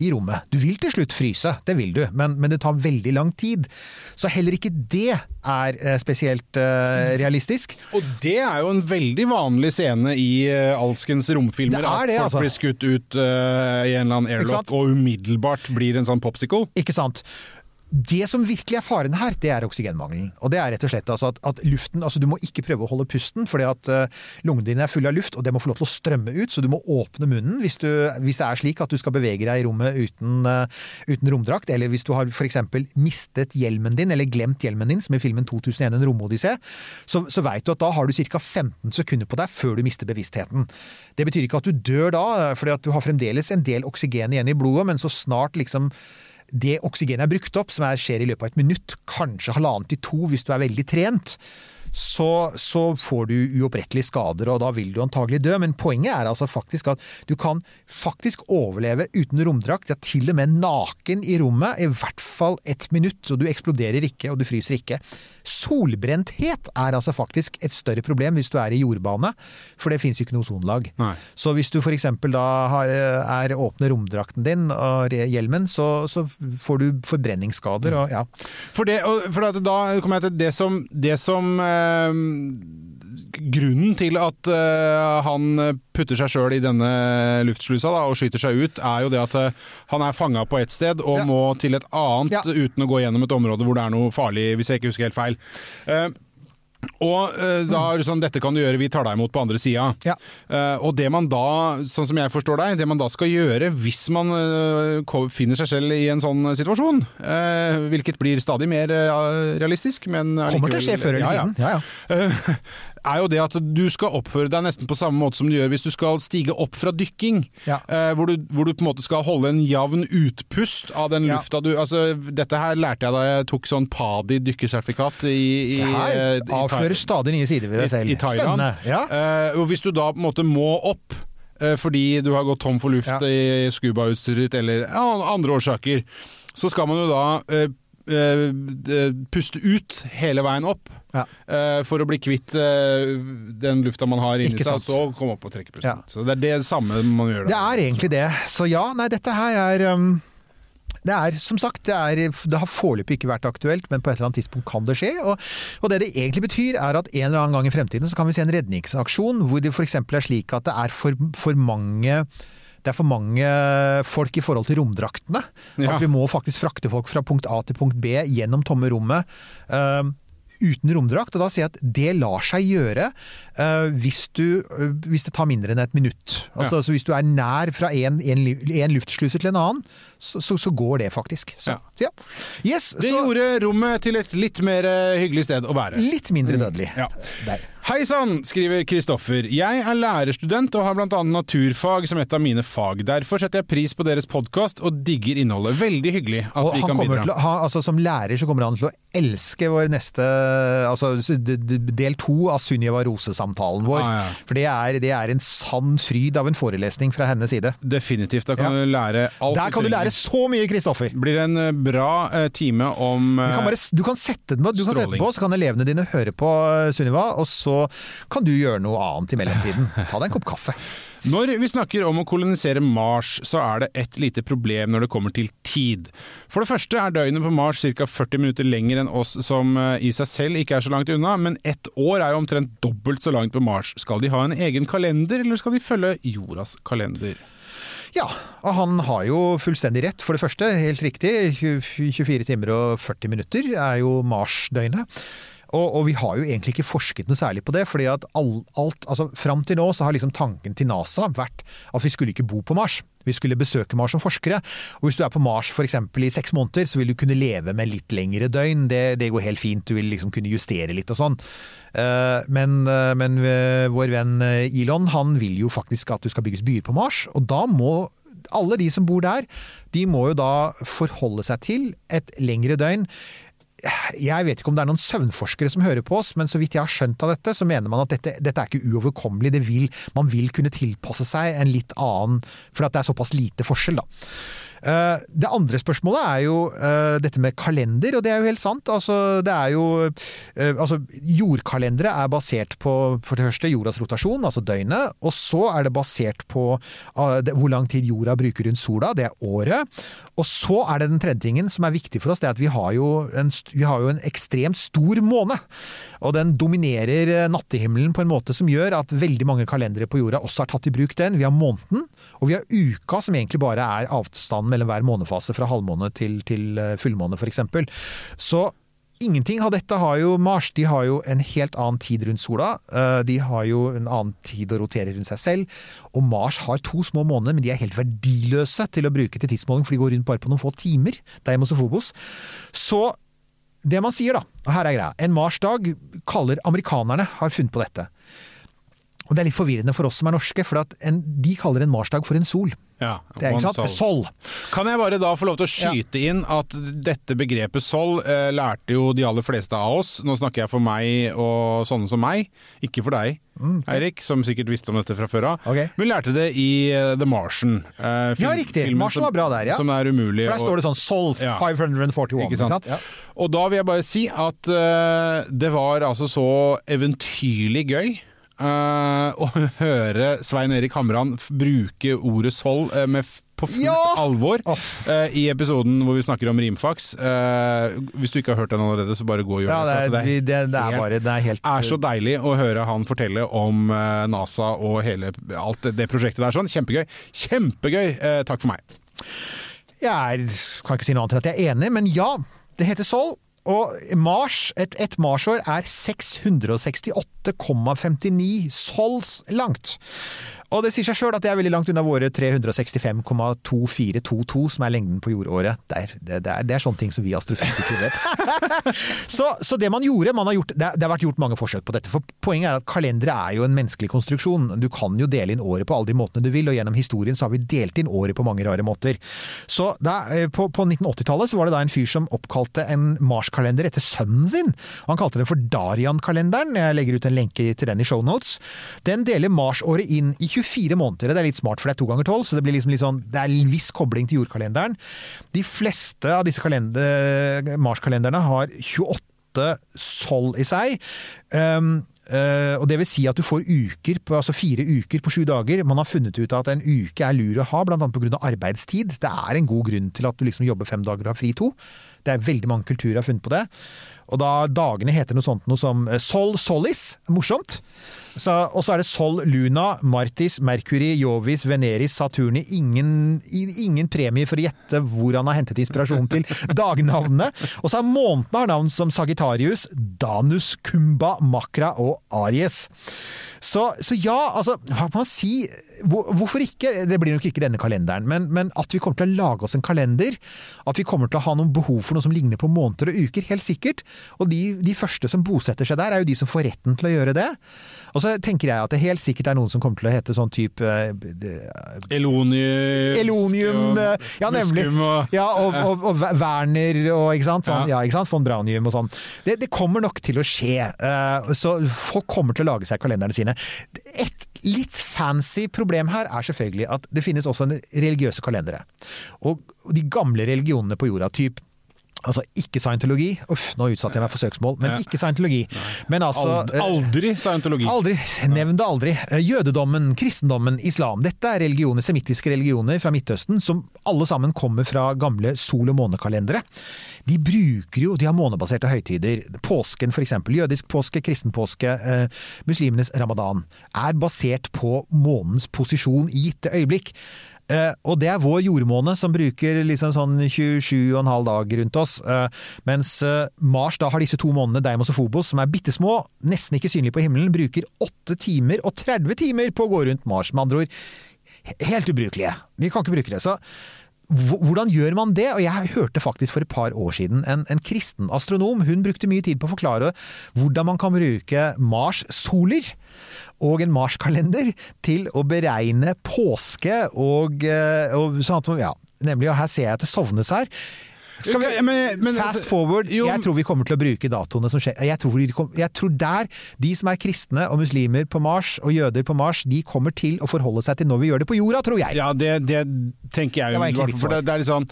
i rommet. Du vil til slutt fryse, det vil du, men, men det tar veldig lang tid. Så heller ikke det er eh, spesielt eh, realistisk. Og det er jo en veldig vanlig scene i uh, alskens romfilmer. Er det, at folk altså. blir skutt ut eh, i en eller annen airlock og umiddelbart blir en sånn popsicle. Ikke sant? Det som virkelig er faren her, det er oksygenmangelen. Og det er rett og slett altså at, at luften altså Du må ikke prøve å holde pusten, fordi at uh, lungene dine er fulle av luft, og det må få lov til å strømme ut, så du må åpne munnen hvis, du, hvis det er slik at du skal bevege deg i rommet uten, uh, uten romdrakt, eller hvis du har f.eks. mistet hjelmen din, eller glemt hjelmen din, som i filmen 2001 En romodyssé, så, så veit du at da har du ca. 15 sekunder på deg før du mister bevisstheten. Det betyr ikke at du dør da, fordi at du har fremdeles en del oksygen igjen i blodet, men så snart liksom det oksygenet er brukt opp, som er, skjer i løpet av et minutt, kanskje halvannet til to hvis du er veldig trent, så, så får du uopprettelige skader, og da vil du antagelig dø. Men poenget er altså faktisk at du kan faktisk overleve uten romdrakt, ja til og med naken i rommet, i hvert fall ett minutt, og du eksploderer ikke, og du fryser ikke. Solbrenthet er altså faktisk et større problem hvis du er i jordbane, for det fins jo ikke noe ozonlag. Så hvis du f.eks. da har, er åpner romdrakten din og hjelmen, så, så får du forbrenningsskader og ja. For, det, og- for da kommer jeg til det som, det som eh, Grunnen til at uh, han putter seg sjøl i denne luftslusa da, og skyter seg ut, er jo det at uh, han er fanga på ett sted og Ja. må til et annet Ja. uten å gå gjennom et område hvor det er noe farlig, hvis jeg ikke husker helt feil. Uh, og da er det sånn, dette kan du gjøre, vi tar deg imot på andre sida. Ja. Og det man da, sånn som jeg forstår deg, det man da skal gjøre hvis man finner seg selv i en sånn situasjon, hvilket blir stadig mer realistisk, men Kommer til å skje før eller siden. Ja, ja. Er jo det at du skal oppføre deg nesten på samme måte som du gjør hvis du skal stige opp fra dykking. Ja. Eh, hvor, du, hvor du på en måte skal holde en jevn utpust av den Ja. lufta du altså, Dette her lærte jeg da jeg tok sånn PADI dykkersertifikat i, i, Se her, eh, avslører stadig nye sider ved deg selv. i i Spennende. Ja. Eh, og hvis du da på en måte må opp eh, fordi du har gått tom for luft Ja. i scubautstyret ditt, eller andre årsaker, så skal man jo da eh, puste ut hele veien opp. Ja. Uh, for å bli kvitt uh, den lufta man har inni seg, og så komme opp og trekke pusten. Ja. Så det er det samme man gjør da. Det er egentlig det. Så ja, nei, dette her er um, det er som sagt, det, er, det har foreløpig ikke vært aktuelt, men på et eller annet tidspunkt kan det skje. Og, og det det egentlig betyr, er at en eller annen gang i fremtiden så kan vi se en redningsaksjon hvor det f.eks. er slik at det er for, for mange det er for mange folk i forhold til romdraktene. Ja. At vi må faktisk frakte folk fra punkt A til punkt B gjennom tomme rommet. Uten romdrakt, og da sier jeg at det lar seg gjøre uh, hvis, du, uh, hvis det tar mindre enn et minutt. Altså, Ja. altså hvis du er nær fra en, en, en luftsluse til en annen, så, så, så går det faktisk. Så, Ja. ja. Yes, Det gjorde rommet til et litt mer eh, hyggelig sted å være. litt mindre dødelig. Ja. Hei sann, skriver Kristoffer. Jeg er lærerstudent og har bl.a. naturfag som et av mine fag. Derfor setter jeg pris på deres podkast og digger innholdet. Veldig hyggelig at Og vi kan bidra. å han, altså Som lærer så kommer han til å elske vår neste altså del to av Sunniva Rose-samtalen vår. Ah, ja. For det er, det er en sann fryd av en forelesning fra hennes side. Definitivt. Da kan Ja. du lære alt Der kan du lære så mye, Kristoffer! blir det en eh, bra eh, time om Du kan, eh, bare, du kan sette den på, du kan sette den på, så kan elevene dine høre på Sunniva, og så kan du gjøre noe annet i mellomtiden. Ta deg en kopp kaffe. Når vi snakker om å kolonisere Mars, så er det et lite problem når det kommer til tid. For det første er døgnet på Mars ca. 40 minutter lenger enn oss, som eh, i seg selv ikke er så langt unna, men ett år er jo omtrent dobbelt så langt på Mars. Skal de ha en egen kalender, eller skal de følge jordas kalender? Ja, og han har jo fullstendig rett. For det første, helt riktig, 24 timer og 40 minutter er jo Mars-døgnet. Og, og vi har jo egentlig ikke forsket noe særlig på det, fordi at all, alt, altså Fram til nå så har liksom tanken til NASA vært at vi skulle ikke bo på Mars. Vi skulle besøke Mars som forskere. Og hvis du er på Mars f.eks. i seks måneder, så vil du kunne leve med litt lengre døgn. Det, det går helt fint. Du vil liksom kunne justere litt og sånn. Eh, Men, eh, men eh, vår venn Elon han vil jo faktisk at du skal bygges byer på Mars, og da må alle de som bor der, de må jo da forholde seg til et lengre døgn. Jeg vet ikke om det er noen søvnforskere som hører på oss, men så vidt jeg har skjønt av dette, så mener man at dette, dette er ikke uoverkommelig. Vil, man vil kunne tilpasse seg en litt annen, for det er såpass lite forskjell, da. Eh, Det andre spørsmålet er jo eh, dette med kalender, og det er jo helt sant. Altså, det er jo eh, altså, Jordkalendere er basert på for det første jordas rotasjon, altså døgnet, og så er det basert på hvor lang tid jorda bruker rundt sola, det er året. Og så er det den tredje tingen som er viktig for oss, det er at vi har jo en, har jo en ekstremt stor måne. Og den dominerer eh, nattehimmelen på en måte som gjør at veldig mange kalendere på jorda også har tatt i bruk den. Vi har måneden, og vi har uka, som egentlig bare er avstanden mellom hver månefase fra halvmåne til, til eh, fullmåne, f.eks. Så ingenting av dette har jo Mars. De har jo en helt annen tid rundt sola. Eh, De har jo en annen tid å rotere rundt seg selv. Og Mars har to små måneder, men de er helt verdiløse til å bruke til tidsmåling, for de går rundt bare på noen få timer. Deimos og Phobos. Så det man sier da, og her er greia, en Mars-dag kaller amerikanerne har funnet på dette. Og det er litt forvirrende for oss som er norske, for at en, de kaller en Mars-dag for en sol. Ja, Det er ikke sant? Sol. Kan jeg bare da få lov til å skyte inn at dette begrepet sol eh, lærte jo de aller fleste av oss. Nå snakker jeg for meg og sånne som meg, ikke for deg. Eirik, som sikkert visste om dette fra før av. Okay. Vi lærte det i uh, The Martian. Uh, film- Ja, riktig. Martian var bra der, ja. Som er umulig For der står det sånn Sol Ja. 541. Ikke sant? Ja. Og da vil jeg bare si at uh, det var altså så eventyrlig gøy. Eh, å høre Svein Erik Hamran bruke ordet soll uh, med på fullt Ja! alvor oh. uh, i episoden hvor vi snakker om rimfaks. Uh, hvis du ikke har hørt den allerede, så bare gå og gjør Ja, det det. er, for at det, det er bare Det er helt er så deilig å høre han fortelle om uh, NASA og hele alt det, det prosjektet der. sånn. Kjempegøy. Kjempegøy! Takk for meg. Jeg er, kan ikke si noe annet enn at jeg er enig, men ja, det heter Sol. Og Mars, et, et Marsår er 668,59 sols langt. Og det sier seg sjøl at det er veldig langt unna våre 365,2422, som er lengden på jordåret. Det er, det, er, det er sånne ting som vi astrofysikere vet. så, så det man gjorde man har gjort, det, det har vært gjort mange forsøk på dette. For Poenget er at kalendere er jo en menneskelig konstruksjon. Du kan jo dele inn året på alle de måtene du vil, og gjennom historien så har vi delt inn året på mange rare måter. Så da, eh, på, på 1980-tallet så var det da en fyr som oppkalte en Mars-kalender etter sønnen sin. Han kalte den for Darian-kalenderen. Jeg legger ut en lenke til den i shownotes. Den deler Mars-året inn i 24 måneder. Det er litt smart, for det er to ganger tolv, så det blir liksom litt sånn, det er en viss kobling til jordkalenderen. De fleste av disse kalender- Mars-kalenderne har 28 sol i seg. Um, Uh, og det vil si at du får uker, på, altså fire uker på sju dager. Man har funnet ut at en uke er lur å ha, bl.a. pga. arbeidstid. Det er en god grunn til at du liksom jobber fem dager og har fri to. Det er veldig mange kulturer har funnet på det. Og da dagene heter noe sånt noe som eh, Sol Solis, morsomt. Så, og så er det Sol Luna, Martis, Mercury, Jovis, Veneris, Saturni. Ingen, ingen premie for å gjette hvor han har hentet inspirasjon til dagnavnene. Og så er månedene har navn som Sagittarius, Danus, Kumba, Makra og Aries. Så, så ja, altså, hva kan man si? Hvor- Hvorfor ikke? Det blir nok ikke denne kalenderen, men, men at vi kommer til å lage oss en kalender, at vi kommer til å ha noen behov for noe som ligner på måneder og uker, helt sikkert. Og de, de første som bosetter seg der, er jo de som får retten til å gjøre det. Og så tenker jeg at det helt sikkert er noen som kommer til å hete sånn type eh, Elonium Elonium, og eh, ja nemlig. Og Ja, og, og, og Werner og ikke sant? Sånn, Ja. ja. ikke sant? von Braunium og sånn. Det, det kommer nok til å skje. eh, så folk kommer til å lage seg kalenderne sine. Et litt fancy problem her er selvfølgelig at det finnes også en religiøse kalendere. Og de gamle religionene på jorda, typ Altså ikke scientologi, uff, nå utsatte jeg meg for søksmål, men ikke scientologi. Men altså eh, Aldri scientologi. Aldri. Nevn det aldri. Eh, Jødedommen, kristendommen, islam. Dette er religioner, semittiske religioner fra Midtøsten som alle sammen kommer fra gamle sol- og månekalendere. De bruker jo, de har månebaserte høytider. Påsken eksempel, jødisk påske, kristen påske, eh, muslimenes ramadan, er basert på månens posisjon i gitte øyeblikk. Eh, og det er vår jordmåne som bruker liksom sånn 27,5 dag rundt oss. Eh, mens eh, Mars da har disse to månedene, Deimos og Phobos, som er bitte små, nesten ikke synlige på himmelen, bruker 8 timer og 30 timer på å gå rundt Mars. Med andre ord helt ubrukelige. Vi kan ikke bruke det. Så hvordan gjør man det? Og jeg hørte faktisk for et par år siden en, en kristen astronom, hun brukte mye tid på å forklare hvordan man kan bruke Mars-soler og en Mars-kalender til å beregne påske og, eh, og sånn at, ja, nemlig, og her ser jeg at det sovnes her. Skal vi, men- men- fast forward, Jo, jeg tror vi kommer til å bruke datoene som skjer. Jeg tror, jeg tror der, de som er kristne og muslimer på Mars, og jøder på Mars, de kommer til å forholde seg til når vi gjør det på jorda, tror jeg. Ja, det, det tenker jeg Det umiddelbart. For det, det er litt sånn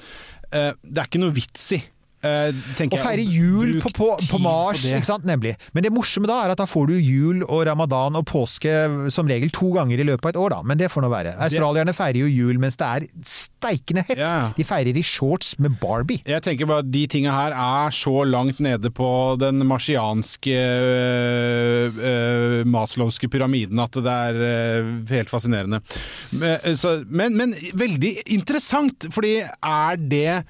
uh, Det er ikke noe vits i. eh, tenker Å feire jul på, på, på Mars, på ikke sant? Nemlig. Men det morsomme da er at da får du jul og ramadan og påske som regel to ganger i løpet av et år, da. Men det får nå være. Australierne feirer jo jul mens det er steikende hett. Yeah. De feirer i shorts med Barbie. Jeg tenker bare at de tinga her er så langt nede på den marsianske øh, øh, maslowske pyramiden at det er øh, helt fascinerende. Men, så, men, men veldig interessant, fordi er det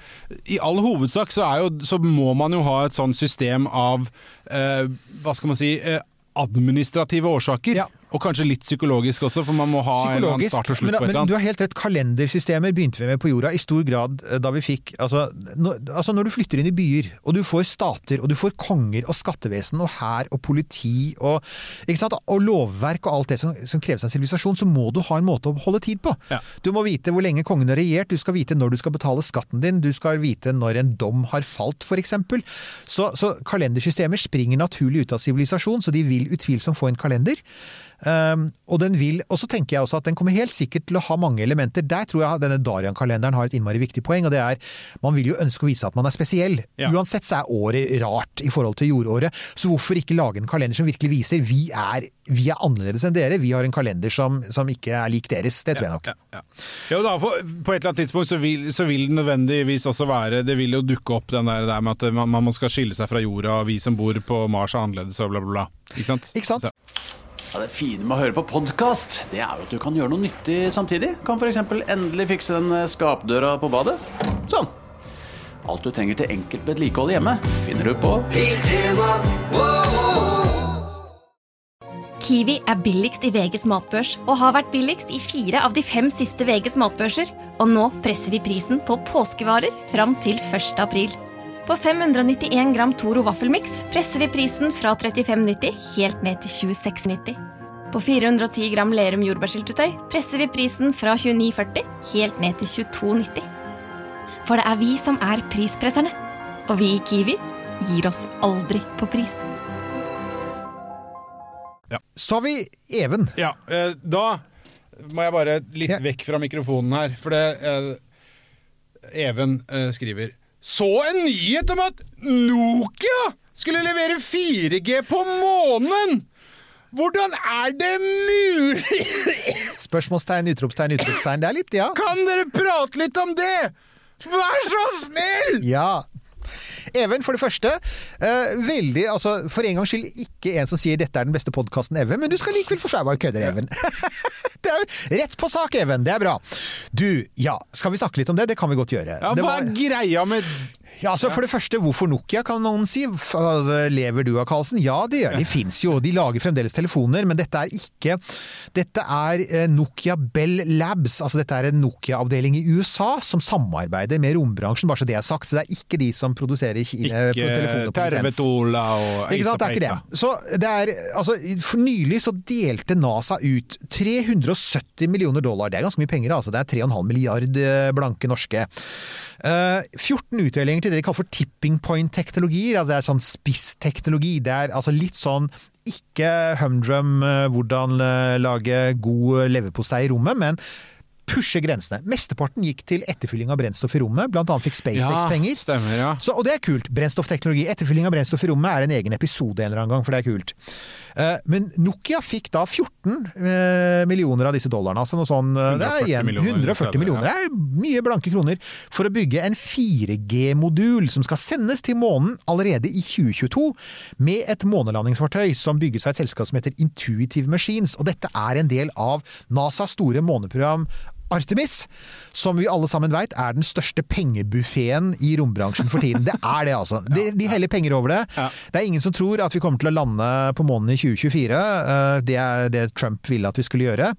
I all hovedsak så, er jo, så må man jo ha et sånt system av eh, Hva skal man si Eh, administrative årsaker. Ja. Og kanskje litt psykologisk også, for man må ha en start og slutt men, på et men eller du har helt rett. Kalendersystemer begynte vi med på jorda i stor grad eh, da vi fikk altså, når, altså når du flytter inn i byer, og du får stater, og du får konger og skattevesen og hær og politi og, sant? og lovverk og alt det som, som kreves av en sivilisasjon, så må du ha en måte å holde tid på. Ja. Du må vite hvor lenge kongen har regjert, du skal vite når du skal betale skatten din, du skal vite når en dom har falt, f.eks. Så, så kalendersystemer springer naturlig ut av sivilisasjon, så de vil utvilsomt få en kalender. Um, og, den vil, og så tenker jeg også at den kommer helt sikkert til å ha mange elementer. Der tror jeg denne Darian-kalenderen har et innmari viktig poeng, og det er man vil jo ønske å vise at man er spesiell. Ja. Uansett så er året rart i forhold til jordåret, så hvorfor ikke lage en kalender som virkelig viser vi er, vi er annerledes enn dere, vi har en kalender som, som ikke er lik deres. Det tror jeg nok. Ja, ja. Da, for, på et eller annet tidspunkt så vil, så vil det nødvendigvis også være Det vil jo dukke opp den der, der med at man, man skal skille seg fra jorda, og vi som bor på Mars er annerledes og bla, bla, bla. Ikke sant? Ikke sant? Ja, det fine med å høre på podkast, det er jo at du kan gjøre noe nyttig samtidig. Kan f.eks. endelig fikse den eh, skapdøra på badet. Sånn. Alt du trenger til enkelt vedlikehold hjemme, finner du på Kiwi er billigst i VGs matbørs og har vært billigst i fire av de fem siste VGs matbørser. Og nå presser vi prisen på påskevarer fram til 1. april. På 591 gram Toro vaffelmiks presser vi prisen fra 35,90 helt ned til 26,90. På 410 gram Lerum jordbærsyltetøy presser vi prisen fra 29,40 helt ned til 22,90. For det er vi som er prispresserne. Og vi i Kiwi gir oss aldri på pris. Ja. Sa vi Even. Ja, eh, da må jeg bare litt Ja. vekk fra mikrofonen her, for det eh, Even eh, skriver Så en nyhet om at Nokia skulle levere 4G på månen! Hvordan er det mulig? Spørsmålstegn, utropstegn, utropstegn. Det er litt, ja. Kan dere prate litt om det? Vær så snill! Ja. Even, for det første, Uh, veldig, altså for en gangs skyld ikke en som sier dette er den beste podkasten ever, men du skal likevel få seg bare kødder, Even. det er jo rett på sak, Even. Det er bra. Du, ja, skal vi snakke litt om det? Det kan vi godt gjøre. Ja, det hva er greia med Ja, altså For det første, hvorfor Nokia, kan noen si. Altså, Lever du av Karlsen? Ja, det gjør de. fins jo. De lager fremdeles telefoner, men dette er ikke Dette er eh, Nokia Bell Labs. altså Dette er en Nokia-avdeling i USA som samarbeider med rombransjen, bare så det er sagt. Så det er ikke de som produserer ki- eh, Ikke telefoner på. Tervetola og Ikke sant, det er ikke det. Så det er, altså, for nylig så delte NASA ut 370 millioner dollar. Det er ganske mye penger, altså. Det er 3,5 milliard eh, blanke norske. Eh, 14 utdelinger til det de kaller for tipping point-teknologier. Altså, det er sånn spissteknologi. Det er altså litt sånn ikke humdrum eh, hvordan eh, lage god leverpostei i rommet, men pushe grensene. Mesteparten gikk til etterfylling av brennstoff i rommet, blant annet fikk SpaceX penger. Ja, stemmer, ja. Så, og det er kult. Brennstoffteknologi. Etterfylling av brennstoff i rommet er en egen episode en eller annen gang, for det er kult. Eh, Men Nokia fikk da 14 eh, millioner av disse dollarene. Altså noe sånn, eh, det er 140 igjen millioner, 140 ja. millioner. Det er mye blanke kroner for å bygge en 4G-modul som skal sendes til månen allerede i 2022, med et månelandingsfartøy som bygges av et selskap som heter Intuitive Machines. Og dette er en del av NASAs store måneprogram Artemis, som vi alle sammen vet er den største pengebuffeen i rombransjen for tiden. Det er det, altså. De, de heller penger over det. Det er ingen som tror at vi kommer til å lande på månen i 2024. Eh, Det er det Trump ville at vi skulle gjøre.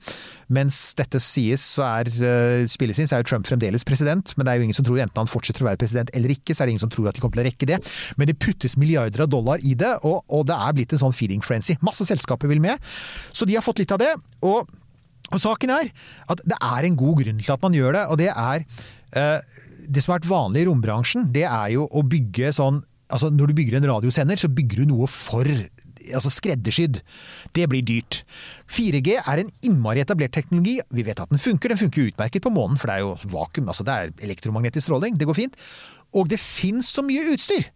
Mens dette sies, så er eh, spilles inn, så er jo Trump fremdeles president. Men det er jo ingen som tror enten han fortsetter å være president eller ikke, så er det ingen som tror at de kommer til å rekke det. Men det puttes milliarder av dollar i det, og, og det er blitt en sånn feeding frenzy. Masse selskaper vil med. Så de har fått litt av det. og og saken er at det er en god grunn til at man gjør det, og det er eh, Det som har vært vanlig i rombransjen, det er jo å bygge sånn Altså Når du bygger en radiosender, så bygger du noe for altså skreddersydd. Det blir dyrt. 4G er en innmari etablert teknologi. Vi vet at den funker. Den funker utmerket på månen, for det er jo vakuum. altså Det er elektromagnetisk stråling. Det går fint. Og det fins så mye utstyr!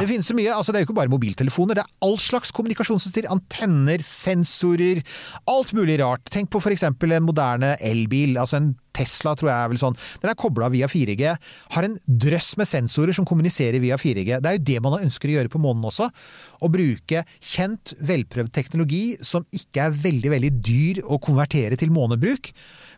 Det finnes så mye, altså det er jo ikke bare mobiltelefoner, det er all slags kommunikasjonsutstyr. Antenner, sensorer, alt mulig rart. Tenk på f.eks. en moderne elbil. altså en Tesla tror jeg er vel sånn. Den er kobla via 4G. Har en drøss med sensorer som kommuniserer via 4G. Det er jo det man ønsker å gjøre på månen også. Å bruke kjent, velprøvd teknologi som ikke er veldig, veldig dyr å konvertere til månebruk.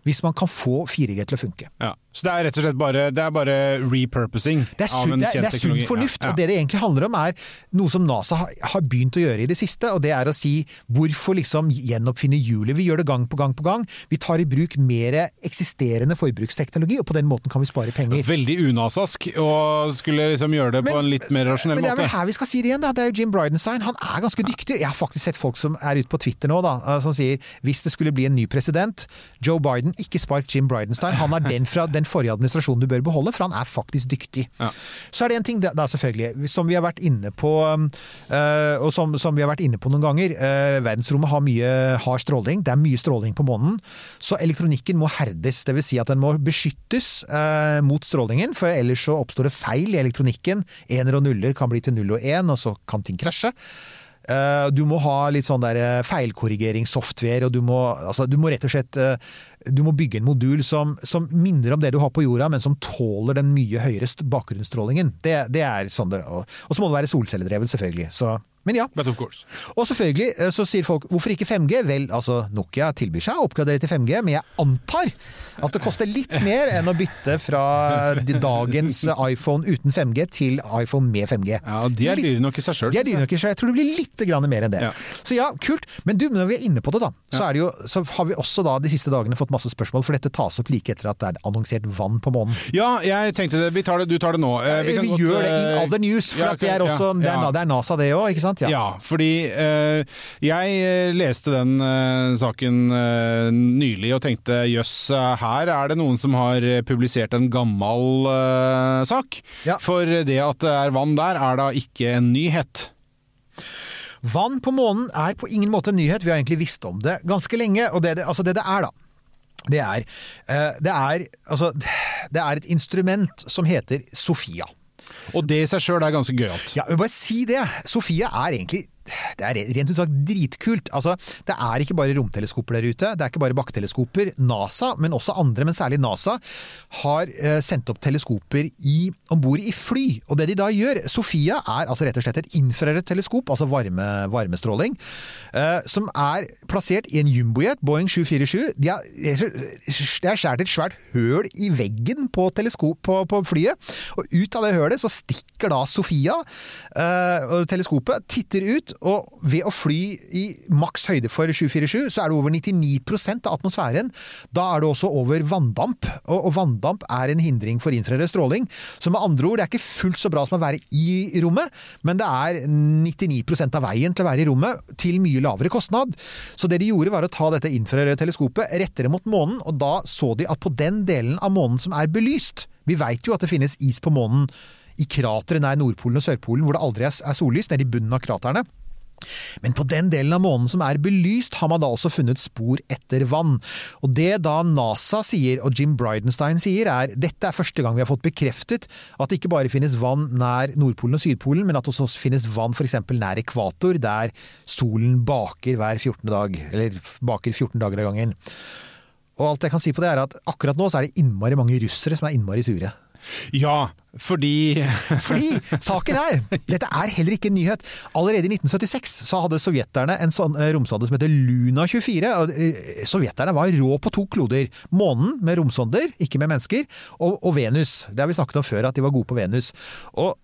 Hvis man kan få 4G til å funke. Ja. Så det er rett og slett bare, det er bare repurposing Det er av en kjent teknologi? det er sunn fornuft, Ja, ja. og det det egentlig handler om er noe som NASA har, har begynt å gjøre i det siste, og det er å si hvorfor liksom gjenoppfinne hjulet? Vi gjør det gang på gang på gang. Vi tar i bruk mer eksisterende forbruksteknologi, og på den måten kan vi spare penger. Veldig unasask å skulle liksom gjøre det på en litt mer rasjonell måte. Men det er vel her vi skal si det igjen, da. Det er jo Jim Bridenstine. Han er ganske dyktig. Jeg har faktisk sett folk som er ute på Twitter nå, da, eh, som sier hvis det skulle bli en ny president, Joe Biden, ikke spark Jim Bridenstine. Han er den fra den forrige administrasjonen du bør beholde, for han er faktisk dyktig. Så er det en ting, da selvfølgelig, som vi har vært inne på, øh, og som, som vi har vært inne på noen ganger. Øh, verdensrommet har mye hard stråling. Det er mye stråling på månen. Så elektronikken må herdes. Det vil si at den må beskyttes øh, mot strålingen, for ellers så oppstår det feil i elektronikken. Ener og nuller kan bli til null og én, og så kan ting krasje. Du må ha litt sånn der feilkorrigeringssoftware, og du må, altså, du må rett og slett du må bygge en modul som, som minner om det du har på jorda, men som tåler den mye høyere bakgrunnsstrålingen. Det, det er sånn det, og, og så må det være solcelledrevet, selvfølgelig. Så, men ja. But of course. Og selvfølgelig eh, så sier folk hvorfor ikke 5G? Vel, altså Nokia tilbyr seg å oppgradere til 5G, men jeg antar at det koster litt mer enn å bytte fra dagens iPhone uten 5G til iPhone med 5G. Ja, De er dyre nok i seg sjøl. De er dyre nok i seg. Jeg tror det blir litt mer enn det. Ja. Så ja, kult. Men du, når vi er inne på det, da, så, det jo, så har vi også da de siste dagene fått masse spørsmål, for dette tas opp like etter at det er annonsert vann på månen. Ja, jeg tenkte det. Vi tar det, du tar det nå. Eh, Vi, kan godt, gjør det in eh, other news, for ja, at det er også det er, det er NASA det òg, ikke sant? Ja, fordi eh, jeg eh, leste den eh, saken eh, nylig og tenkte jøss, her er det noen som har eh, publisert en gammel eh, sak. Ja. For det at det er vann der, er da ikke en nyhet. Vann på månen er på ingen måte en nyhet, vi har egentlig visst om det ganske lenge. Og det det, altså det, det er, da, det er, det er altså, Det er et instrument som heter Sofia. Og det i seg sjøl er ganske gøyalt. Ja, bare si det. Sofie er egentlig det er rent ut sagt dritkult. Altså, det er ikke bare romteleskoper der ute, det er ikke bare bakketeleskoper. NASA, men også andre, men særlig NASA, har eh, sendt opp teleskoper om bord i fly. Og det de da gjør Sofia er altså rett og slett et infrarødt teleskop, altså varme, varmestråling, eh, som er plassert i en jumbojet, Boeing 747. De har, det er skjært et svært høl i veggen på, teleskop, på, på flyet, og ut av det hølet så stikker da Sofia, eh, teleskopet, titter og ved å fly i maks høyde for 747, så er det over 99% av atmosfæren. Da er det også over vanndamp, og, og vanndamp er en hindring for infrarød stråling. Så med andre ord, det er ikke fullt så bra som å være i rommet, men det er 99% av veien til å være i rommet, til mye lavere kostnad. Så det de gjorde var å ta dette infrarøde teleskopet, rette det mot månen, og da så de at på den delen av månen som er belyst Vi veit jo at det finnes is på månen i krateret nær Nordpolen og Sørpolen, hvor det aldri er sollys, nede i bunnen av kraterne. Men på den delen av månen som er belyst, har man da også funnet spor etter vann. Og det da NASA sier, og Jim Bridenstine sier, er dette er første gang vi har fått bekreftet at det ikke bare finnes vann nær Nordpolen og Sydpolen, men at det også finnes vann f.eks. nær ekvator, der solen baker hver 14. dag, eller baker 14 dager av gangen. Og alt jeg kan si på det er at akkurat nå så er det innmari mange russere som er innmari sure. Ja, fordi Fordi saken er, dette er heller ikke en nyhet. Allerede i 1976 så hadde sovjeterne en sånn eh, romsonde som heter Luna 24. og eh, Sovjeterne var rå på to kloder. Månen med romsonder, ikke med mennesker, og, og Venus. Det har vi snakket om før, at de var gode på Venus. Og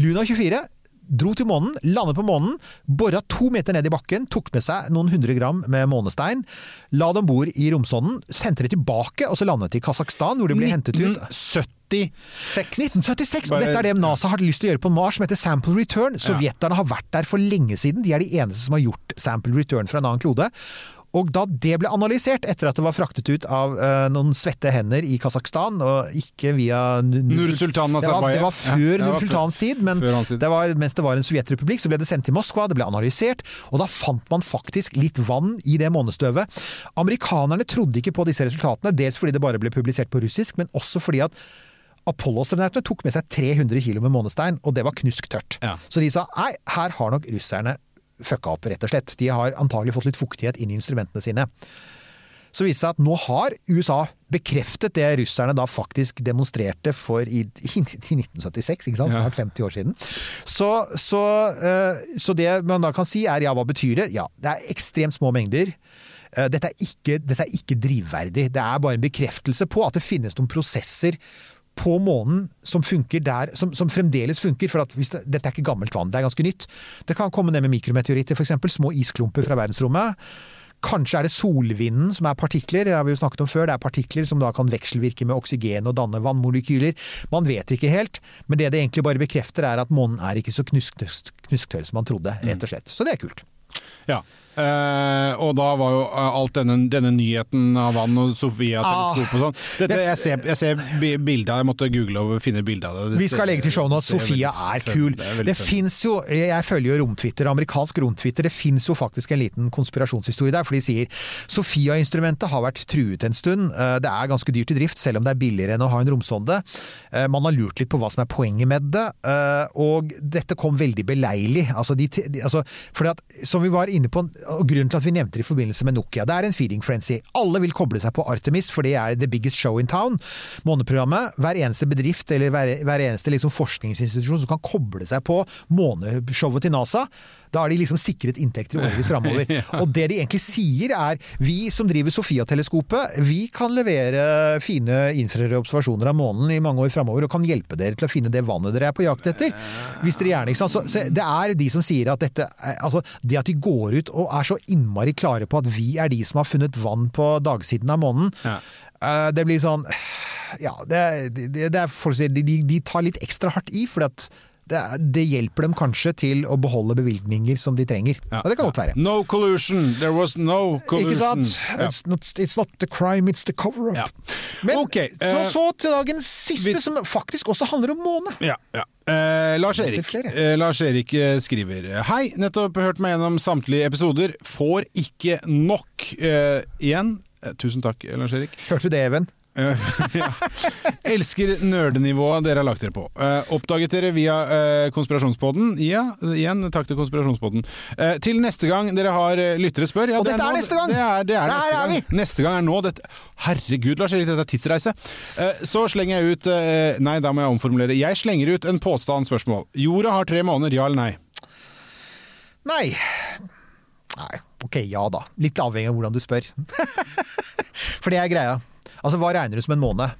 Luna 24 dro til månen, landet på månen, bora to meter ned i bakken, tok med seg noen hundre gram med månestein, la det om bord i romsonden, sendte det tilbake, og så landet de i Kasakhstan, hvor de ble hentet ut. 1976. 1976, og dette er det NASA har lyst til å gjøre på Mars, som heter sample return. Sovjeterne har vært der for lenge siden. De er de eneste som har gjort sample return fra en annen klode. Og da det ble analysert, etter at det var fraktet ut av uh, noen svette hender i Kasakhstan, og ikke via Nur-Sultan det var, det var før Ja, Nur-Sultans tid, men tid. det var, mens det var en sovjetrepublikk, så ble det sendt til Moskva, det ble analysert, og da fant man faktisk litt vann i det månestøvet. Amerikanerne trodde ikke på disse resultatene, dels fordi det bare ble publisert på russisk, men også fordi at Apollo-astronautene tok med seg 300 kg med månestein, og det var knusktørt. Ja. Så de sa nei, her har nok russerne fucka opp, rett og slett. De har antagelig fått litt fuktighet inn i instrumentene sine. Så viste det seg at nå har USA bekreftet det russerne da faktisk demonstrerte for i, i 1976, ikke sant? snart 50 år siden. Så, så, eh, så det man da kan si er ja, hva betyr det? Ja, det er ekstremt små mengder. Eh, Dette er, ikke, dette er ikke drivverdig. Det er bare en bekreftelse på at det finnes noen prosesser på månen som funker der, som, som fremdeles funker. For det, dette er ikke gammelt vann, det er ganske nytt. Det kan komme ned med mikrometeoritter, f.eks. Små isklumper fra verdensrommet. Kanskje er det solvinden som er partikler, det har vi jo snakket om før. Det er partikler som da kan vekselvirke med oksygen og danne vannmolekyler. Man vet ikke helt, men det det egentlig bare bekrefter er at månen er ikke så knusk, knusk, knusktørr som man trodde, rett og slett. Så det er kult. Ja. Eh, og da var jo eh, alt denne, denne nyheten av vann og Sofia-teleskop og sånn Dette, Jeg ser, jeg ser bildet av Jeg måtte google og finne bilde av det. Vi skal legge til showet at Det Sofia er kul. det Det fins jo, jeg følger jo romtwitter, amerikansk romtwitter, det fins jo faktisk en liten konspirasjonshistorie der, for de sier Sofia-instrumentet har vært truet en stund. Eh, Det er ganske dyrt i drift, selv om det er billigere enn å ha en romsonde. Man har lurt litt på hva som er poenget med det, og dette kom veldig beleilig. Altså, de, de, altså, fordi at, som vi var inne på, og grunnen til at vi nevnte det i forbindelse med Nokia, det er en feeding frenzy. Alle vil koble seg på Artemis, for det er the biggest show in town. Måneprogrammet. Hver eneste bedrift eller hver, hver eneste liksom forskningsinstitusjon som kan koble seg på måneshowet til NASA, da har de liksom sikret inntekter i årevis framover. Og det de egentlig sier er vi som driver Sofia-teleskopet, vi kan levere fine infrarøde observasjoner av månen i mange år framover, og kan hjelpe dere til å finne det vannet dere er på jakt etter. Hvis dere gjerne, ikke sant? Så, så det er de som sier at dette er- Altså, det at de går ut og er så innmari klare på at vi er de som har funnet vann på dagsiden av månen, Ja. eh, det blir sånn Ja, det, det, det er folk som sier de, de, tar litt ekstra hardt i, for at det, det hjelper dem kanskje til å beholde bevilgninger som de trenger. Og det kan godt være. No collusion! There was no collusion. Ikke sant? Ja. It's, not, it's not the crime, it's the cover-up. Ja. Men Ok, så, eh, så til dagens siste, vi- som faktisk også handler om måne. Ja, ja. Eh, Lars er Erik, eh, Lars Erik eh, skriver Hei, nettopp hørt meg gjennom samtlige episoder. Får ikke nok. Eh, igjen, eh, tusen takk, Lars Erik. Hørte du det, Even? Eh, ja. Elsker nerdenivået dere har lagt dere på. Uh, oppdaget dere via uh, Konspirasjonspodden? Ja, igjen takk til Konspirasjonspodden. Uh, til neste gang dere har eh, lyttere spør ja, Og det dette er nå- neste gang! Det er, det er Der neste er gang. vi! Neste gang er nå. Dette. Herregud, Lars Erik, dette er tidsreise. Eh, så slenger jeg ut eh, Nei, da må jeg omformulere. Jeg slenger ut en påstand, spørsmål. Jorda har tre måneder, ja eller nei? Nei. Nei, ok, ja da. Litt avhengig av hvordan du spør. For det er greia. Altså, hva regner du som en måne?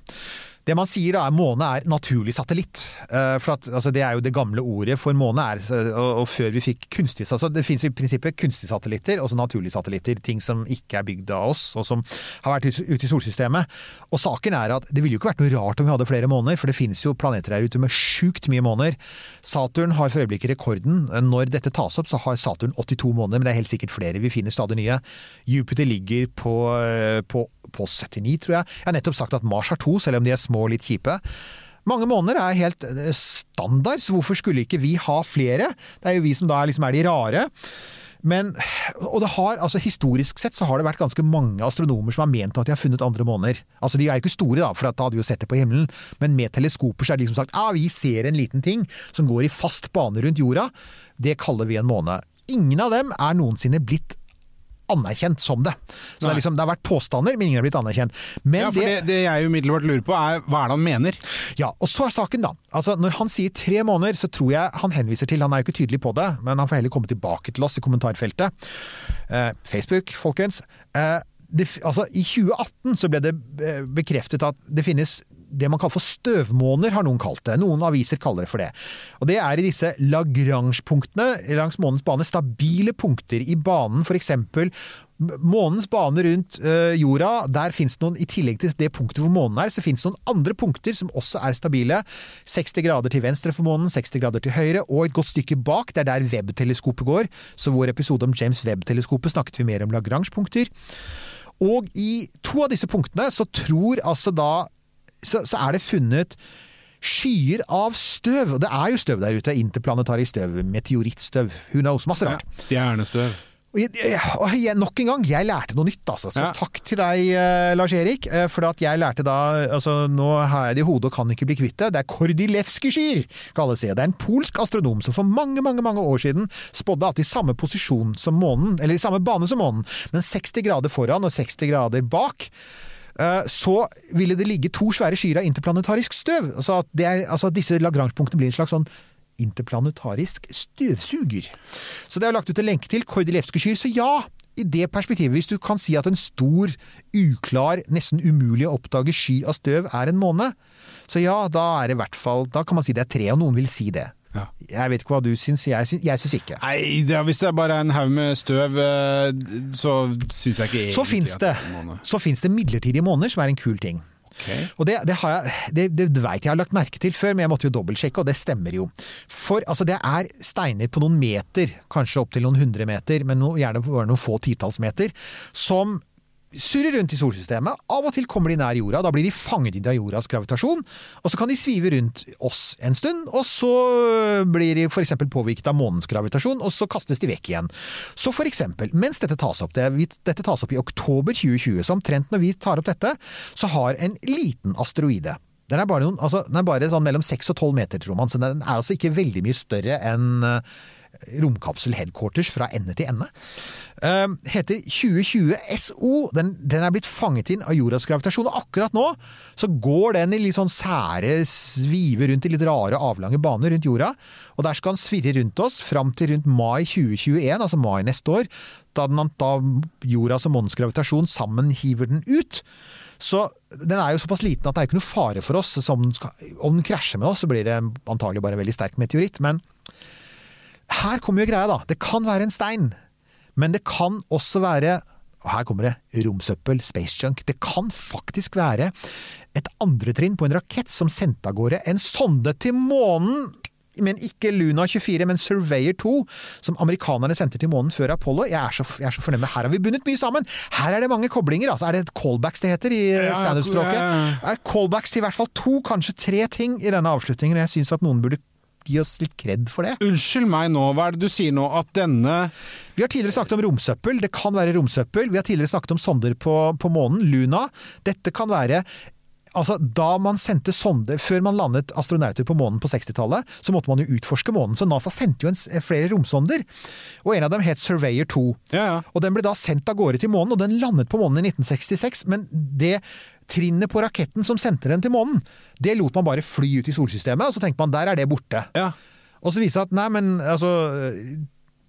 Det man sier da er måne er naturlig satellitt. Eh, For at, altså, det er jo det gamle ordet for måne. Er, og, og før vi fikk kunstig altså, Det finnes i prinsippet kunstige satellitter og naturlige satellitter. Ting som ikke er bygd av oss, og som har vært ute i solsystemet. Og saken er at det ville jo ikke vært noe rart om vi hadde flere måneder, for det finnes jo planeter der ute med sjukt mye måneder. Saturn har for øyeblikket rekorden. Når dette tas opp, så har Saturn 82 måneder, men det er helt sikkert flere. Vi finner stadig nye. Jupiter ligger på, eh, på, på 79, tror jeg. Jeg har nettopp sagt at Mars har to, selv om de er små og litt kjipe. Mange måneder er helt eh, standard, så hvorfor skulle ikke vi ha flere? Det er jo vi som da liksom er de rare. Men, og det har, altså Historisk sett så har det vært ganske mange astronomer som har ment at de har funnet andre måneder. Altså De er jo ikke store, da, for da hadde vi jo sett det på himmelen. Men med teleskoper så er det liksom sagt ah, vi ser en liten ting som går i fast bane rundt jorda. Det kaller vi en måne. Ingen av dem er noensinne blitt anerkjent som det. Så det, er liksom, det har vært påstander, men ingen har blitt anerkjent. Men Ja, for det, det jeg umiddelbart lurer på, er hva er det han mener? ja, og så er saken da. Altså, når han sier tre måneder, så tror jeg han henviser til, han er jo ikke tydelig på det, men han får heller komme tilbake til oss i kommentarfeltet. Eh, Facebook, folkens. Eh, det, altså, I 2018 så ble det eh, bekreftet at det finnes det man kaller for støvmåner, har noen kalt det. Noen aviser kaller det for det. Og det er i disse Lagrange-punktene langs månens bane, stabile punkter i banen, eksempel Månens bane rundt eh, jorda, der finnes noen, i tillegg til det punktet hvor månen er, så finnes noen andre punkter som også er stabile. 60 grader til venstre for månen, 60 grader til høyre, og et godt stykke bak. Det er der Webb-teleskopet går. Så vår episode om James Webb-teleskopet snakket vi mer om Lagrange-punkter. Og i to av disse punktene så tror altså da så, så er det funnet skyer av støv. Og det er jo støv der ute. Interplanetarisk støv, meteorittstøv, who knows. Masse rart. Stjernestøv. Og, jeg, og jeg, nok en gang, jeg lærte noe nytt, altså. Så Ja. takk til deg, eh, Lars Erik. eh, For at jeg lærte da altså Nå har jeg det i hodet og kan ikke bli kvitt det. Det er Kordilevskij-skyer, kalles det. Det er en polsk astronom som for mange, mange mange år siden spådde at i samme posisjon som månen, eller i samme bane som månen, men 60 grader foran og 60 grader bak, så ville det ligge to svære skyer av interplanetarisk støv. Altså at, er, altså at disse Lagrange-punktene blir en slags sånn interplanetarisk støvsuger. Så det er lagt ut en lenke til Kordelevske skyer. Så ja, i det perspektivet, hvis du kan si at en stor, uklar, nesten umulig å oppdage sky av støv er en måne, så ja, da er det i hvert fall Da kan man si det er tre, og noen vil si det. Ja. Jeg vet ikke hva du syns, jeg syns, jeg syns ikke. Nei, det er, hvis det er bare en haug med støv, eh, så syns jeg ikke egentlig Så fins at det, finnes det midlertidige måneder, som er en kul ting. Okay. Og det, det, har jeg, det, det vet jeg har lagt merke til før, men jeg måtte jo dobbeltsjekke, og det stemmer jo. For altså, det er steiner på noen meter, kanskje opptil noen hundre meter, men no, gjerne bare noen få titalls meter, som surrer rundt i solsystemet. Av og til kommer de nær jorda, da blir de fanget inn av jordas gravitasjon, og så kan de svive rundt oss en stund, og så blir de f.eks. påvirket av månens gravitasjon, og så kastes de vekk igjen. Så eksempel, mens dette tas opp, det, dette tas opp i oktober 2020, så omtrent når vi tar opp dette, så har en liten asteroide den er bare, noen, altså, den er bare sånn mellom 6 og 12 meter, tror man, så den er altså ikke veldig mye større enn eh, romkapsel headquarters fra ende til ende. Uh, heter 2020 SO. Den, den er blitt fanget inn av jordas gravitasjon, og akkurat nå så går den i litt sånn sære, sviver rundt i litt rare, avlange baner rundt jorda. Og der skal den svirre rundt oss fram til rundt mai 2021, altså mai neste år, da, den, da jordas og månens gravitasjon sammen hiver den ut. Så den er jo såpass liten at det er ikke noe fare for oss. Om den krasjer med oss, så blir det antagelig bare en veldig sterk meteoritt. Men her kommer jo greia, da. Det kan være en stein. Men det kan også være og her kommer det romsøppel, space junk. Det kan faktisk være et andre trinn på en rakett som sendte av gårde en sonde til månen. Men ikke Luna 24, men Surveyor 2, som amerikanerne sendte til månen før Apollo. Jeg er så, jeg er så fornøyd med Her har vi bundet mye sammen! Her er det mange koblinger. altså Er det callbacks det heter i standup-språket? Callbacks til i hvert fall to, kanskje tre ting i denne avslutningen. Jeg syns at noen burde gi oss litt kred for det. Unnskyld meg nå, hva er det du sier nå? At denne Vi har tidligere snakket om romsøppel. Det kan være romsøppel. Vi har tidligere snakket om sonder på, på månen, Luna. Dette kan være Altså, da man sendte sonde, Før man landet astronauter på månen på 60-tallet, så måtte man jo utforske månen. Så NASA sendte jo en, flere romsonder. Og en av dem het Surveyor 2. Ja, ja. Og den ble da sendt av gårde til månen, og den landet på månen i 1966. Men det trinnet på raketten som sendte den til månen, det lot man bare fly ut i solsystemet, og så tenkte man der er det borte. Ja. Og så viser det at nei, men altså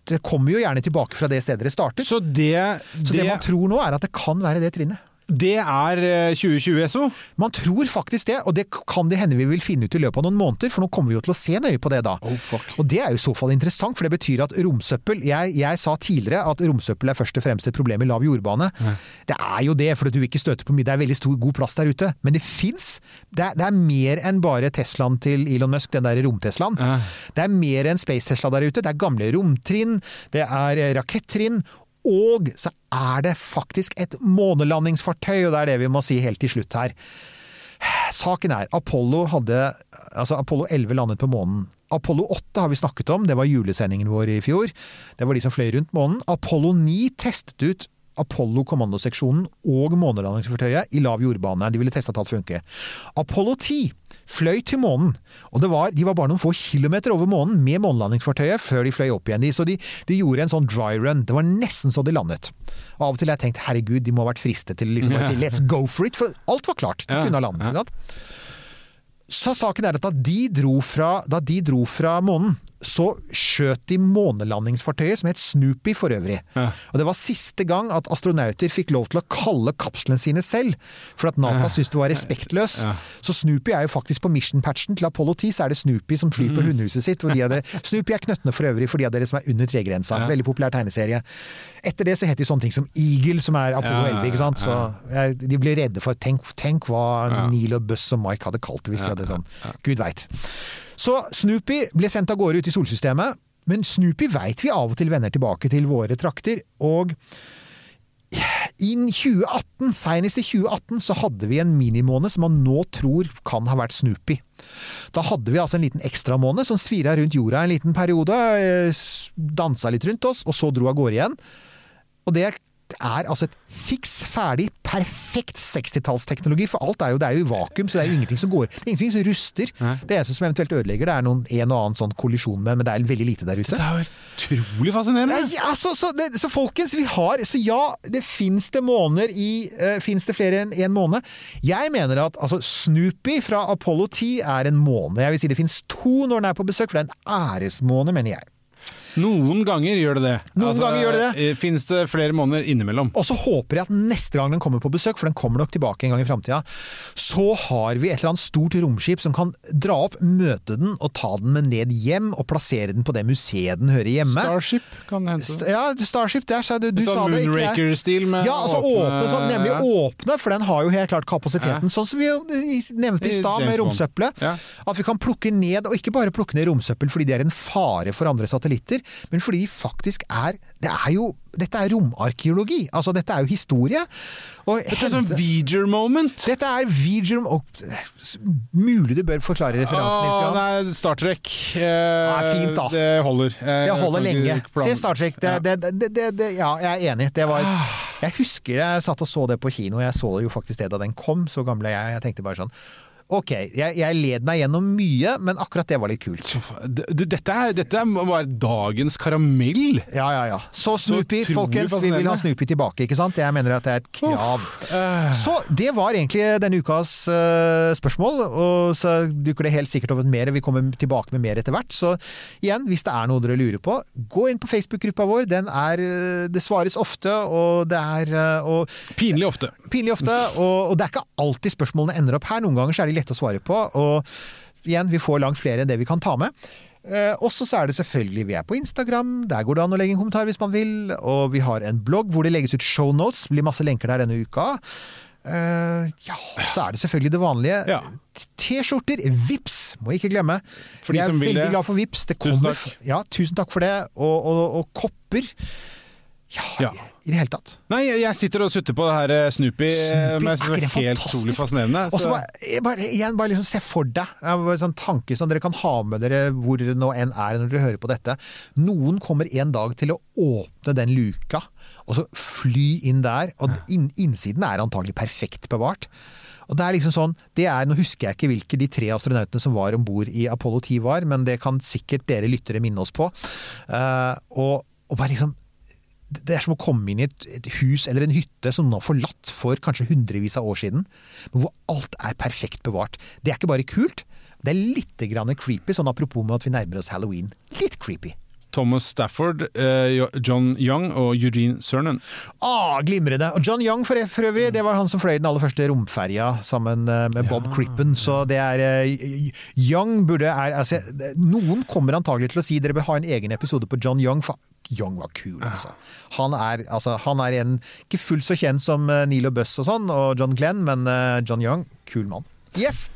Det kommer jo gjerne tilbake fra det stedet det startet. Så det, Så det, det, man tror nå, er at det kan være det trinnet. Det er eh, 2020 SO? Man tror faktisk det, og det kan det hende vi vil finne ut i løpet av noen måneder, for nå kommer vi jo til å se nøye på det da. Oh. Og det er jo i så fall interessant, for det betyr at romsøppel jeg, jeg sa tidligere at romsøppel er først og fremst et problem i lav jordbane. Det er jo det, for du vil ikke støte på mye. Det er veldig stor, god plass der ute. Men det fins. Det, det er mer enn bare Teslaen til Elon Musk, den der romteslaen. Det er mer enn Space Tesla der ute. Det er gamle romtrinn, det er eh, rakettrinn. Og så er det faktisk et månelandingsfartøy, og det er det vi må si helt til slutt her. Saken er, Apollo hadde Altså, Apollo 11 landet på månen. Apollo 8 har vi snakket om, det var julesendingen vår i fjor. Det var de som fløy rundt månen. Apollo 9 testet ut Apollo-kommandoseksjonen og månelandingsfartøyet i lav jordbane. De ville teste at alt funker. Apollo 10 fløy til månen, og det var, de var bare noen få kilometer over månen med månelandingsfartøyet før de fløy opp igjen. Så de, de gjorde en sånn dry run. Det var nesten så de landet. Og av og til har jeg tenkt herregud, de må ha vært fristet til liksom si let's go for it, for alt var klart. De kunne ha landet. ikke sant? Så saken er at da de dro fra, de dro fra månen, så skjøt de månelandingsfartøyet, som het Snoopy for øvrig. Og det var siste gang at astronauter fikk lov til å kalle kapslene sine selv, for at NASA syntes det var respektløs. Så Snoopy er jo faktisk på mission-patchen til Apollo 10, så er det Snoopy som flyr på hundehuset sitt. De av dere, Snoopy er knøttene for øvrig for de av dere som er under tregrensa. Veldig populær tegneserie. Etter det så het de sånne ting som Eagle, som er Apollo Ja, ja, 11, ikke sant. Så de ble redde for Tenk, tenk hva Neil og Buss og Mike hadde kalt det hvis de hadde sånn. Gud veit. Så Snoopy ble sendt av gårde ut i solsystemet, men Snoopy veit vi av og til vender tilbake til våre trakter. Og i 2018, senest i 2018, så hadde vi en minimåne som man nå tror kan ha vært Snoopy. Da hadde vi altså en liten ekstramåne som svira rundt jorda en liten periode, eh, dansa litt rundt oss, og så dro av gårde igjen. Og det er altså et fiks ferdig, perfekt 60-tallsteknologi, for alt er jo, det er jo i vakuum, så det er jo ingenting som går Det er ingenting som ruster. Det eneste som eventuelt ødelegger, det er noen, en og annen sånn kollisjon med, men det er veldig lite der ute. Det er jo utrolig fascinerende. Nei, ja, så, det, så folkens, vi har Så ja, det fins det måneder i uh, Fins det flere enn én måned. Jeg mener at altså, Snoopy fra Apollo 10 er en måned. Jeg vil si det fins to når den er på besøk, for det er en æresmåned, mener jeg. Noen ganger gjør det det. Noen ganger gjør det det. Fins det flere måneder innimellom? Og så håper jeg at neste gang den kommer på besøk, for den kommer nok tilbake en gang i framtida, så har vi et eller annet stort romskip som kan dra opp, møte den og ta den med ned hjem, og plassere den på det museet den hører hjemme. Starship kan det St- Ja, Starship, der sa du, du Sånn sa det. ikke. Moonraker-stil med Ja, altså åpne, sånn, nemlig ja. åpne, for den har jo helt klart kapasiteten. Sånn som vi jo nevnte I stad med romsøppelet. Ja. At vi kan plukke ned, og ikke bare plukke ned romsøppel fordi det er en fare for andre satellitter, men fordi de faktisk er Det er jo Dette er romarkeologi. Altså, dette er jo historie. Og Dette er sånn hente- Viger-moment. dette er Vigerum og Mulig du bør forklare referansen, Nils Johan. nei, Star Trek. Eh, nei, fint da. Det holder. Eh, Det holder lenge. Se Star Trek. Det, Ja. det, det, det, det, ja, jeg er enig. Det var et, jeg husker jeg satt og så det på kino. Jeg så jo faktisk det da den kom. Så gammel er jeg. Jeg tenkte bare sånn Ok, jeg, jeg led meg gjennom mye, men akkurat det var litt kult. Dette, er, dette er- dagens karamell. Ja, ja, ja. Så Snoopy, så folkens. Vi vil ha. Snoopy tilbake, ikke sant? Jeg mener at det er et krav. Eh, Så det var egentlig denne ukas uh, spørsmål, og så dukker det helt sikkert opp mer. Vi kommer tilbake med mer etter hvert. Så igjen, hvis det er noe dere lurer på, gå inn på Facebook-gruppa vår. Den er eh, Det svares ofte, og det er og Pinlig ofte. pinlig ofte. Og, og det er ikke alltid spørsmålene ender opp her. Noen ganger så er de lette å svare på. Og igjen, vi får langt flere enn det vi kan ta med. Eh, også så er det selvfølgelig Vi er på Instagram. Der går det an å legge en kommentar hvis man vil. Og vi har en blogg hvor det legges ut shownotes. Blir masse lenker der denne uka. Eh, ja, så er det selvfølgelig det vanlige. Ja. T-skjorter, vips, må ikke glemme. For de Vi er veldig glad for vips. Det Tusen takk. Ja, tusen takk for det. Og, og, og kopper. Ja, Ja. i det hele tatt. Nei, jeg sitter og sutter på det her eh, Snoopy, Snoopy, men er ikke det helt utrolig fascinerende. Og så bare, bare, igjen, bare liksom se for deg en sånn tanke som dere kan ha med dere hvor dere nå enn er når dere hører på dette. Noen kommer en dag til å åpne den luka, og så fly inn der. Og inn, innsiden er antagelig perfekt bevart. Og det er liksom sånn, det er, Nå husker jeg ikke hvilke de tre astronautene som var om bord i Apollo 10 var, men det kan sikkert dere lyttere minne oss på. Uh, og, og bare liksom det er som å komme inn i et, et hus eller en hytte som nå er forlatt for kanskje hundrevis av år siden, men hvor alt er perfekt bevart. Det er ikke bare kult, det er litt creepy, sånn apropos med at vi nærmer oss halloween. Litt creepy. Thomas Stafford, eh, John Young og Eugene Cernan. Ah, glimrende! Og John Young for, for øvrig, det var han som fløy den aller første romferja sammen eh, med Bob Crippen. Så det er eh, Young burde er, altså, Noen kommer antagelig til å si dere bør ha en egen episode på John Young. For Young var kul, altså. Han er, altså, han er en ikke fullt så kjent som Neil og Buss og sånn, og John Glenn, men John Young, kul mann. Yes!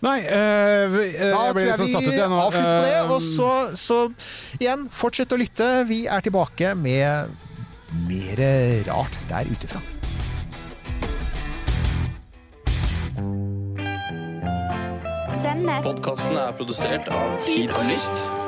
Nei, øh, vi- Da jeg ble tror litt sånn jeg satt ut, vi jeg avslutter på det. Eh, Og så, så igjen, fortsett å lytte. Vi er tilbake med mer rart der ute fra. Denne Podkasten er produsert av Tid og Lyst.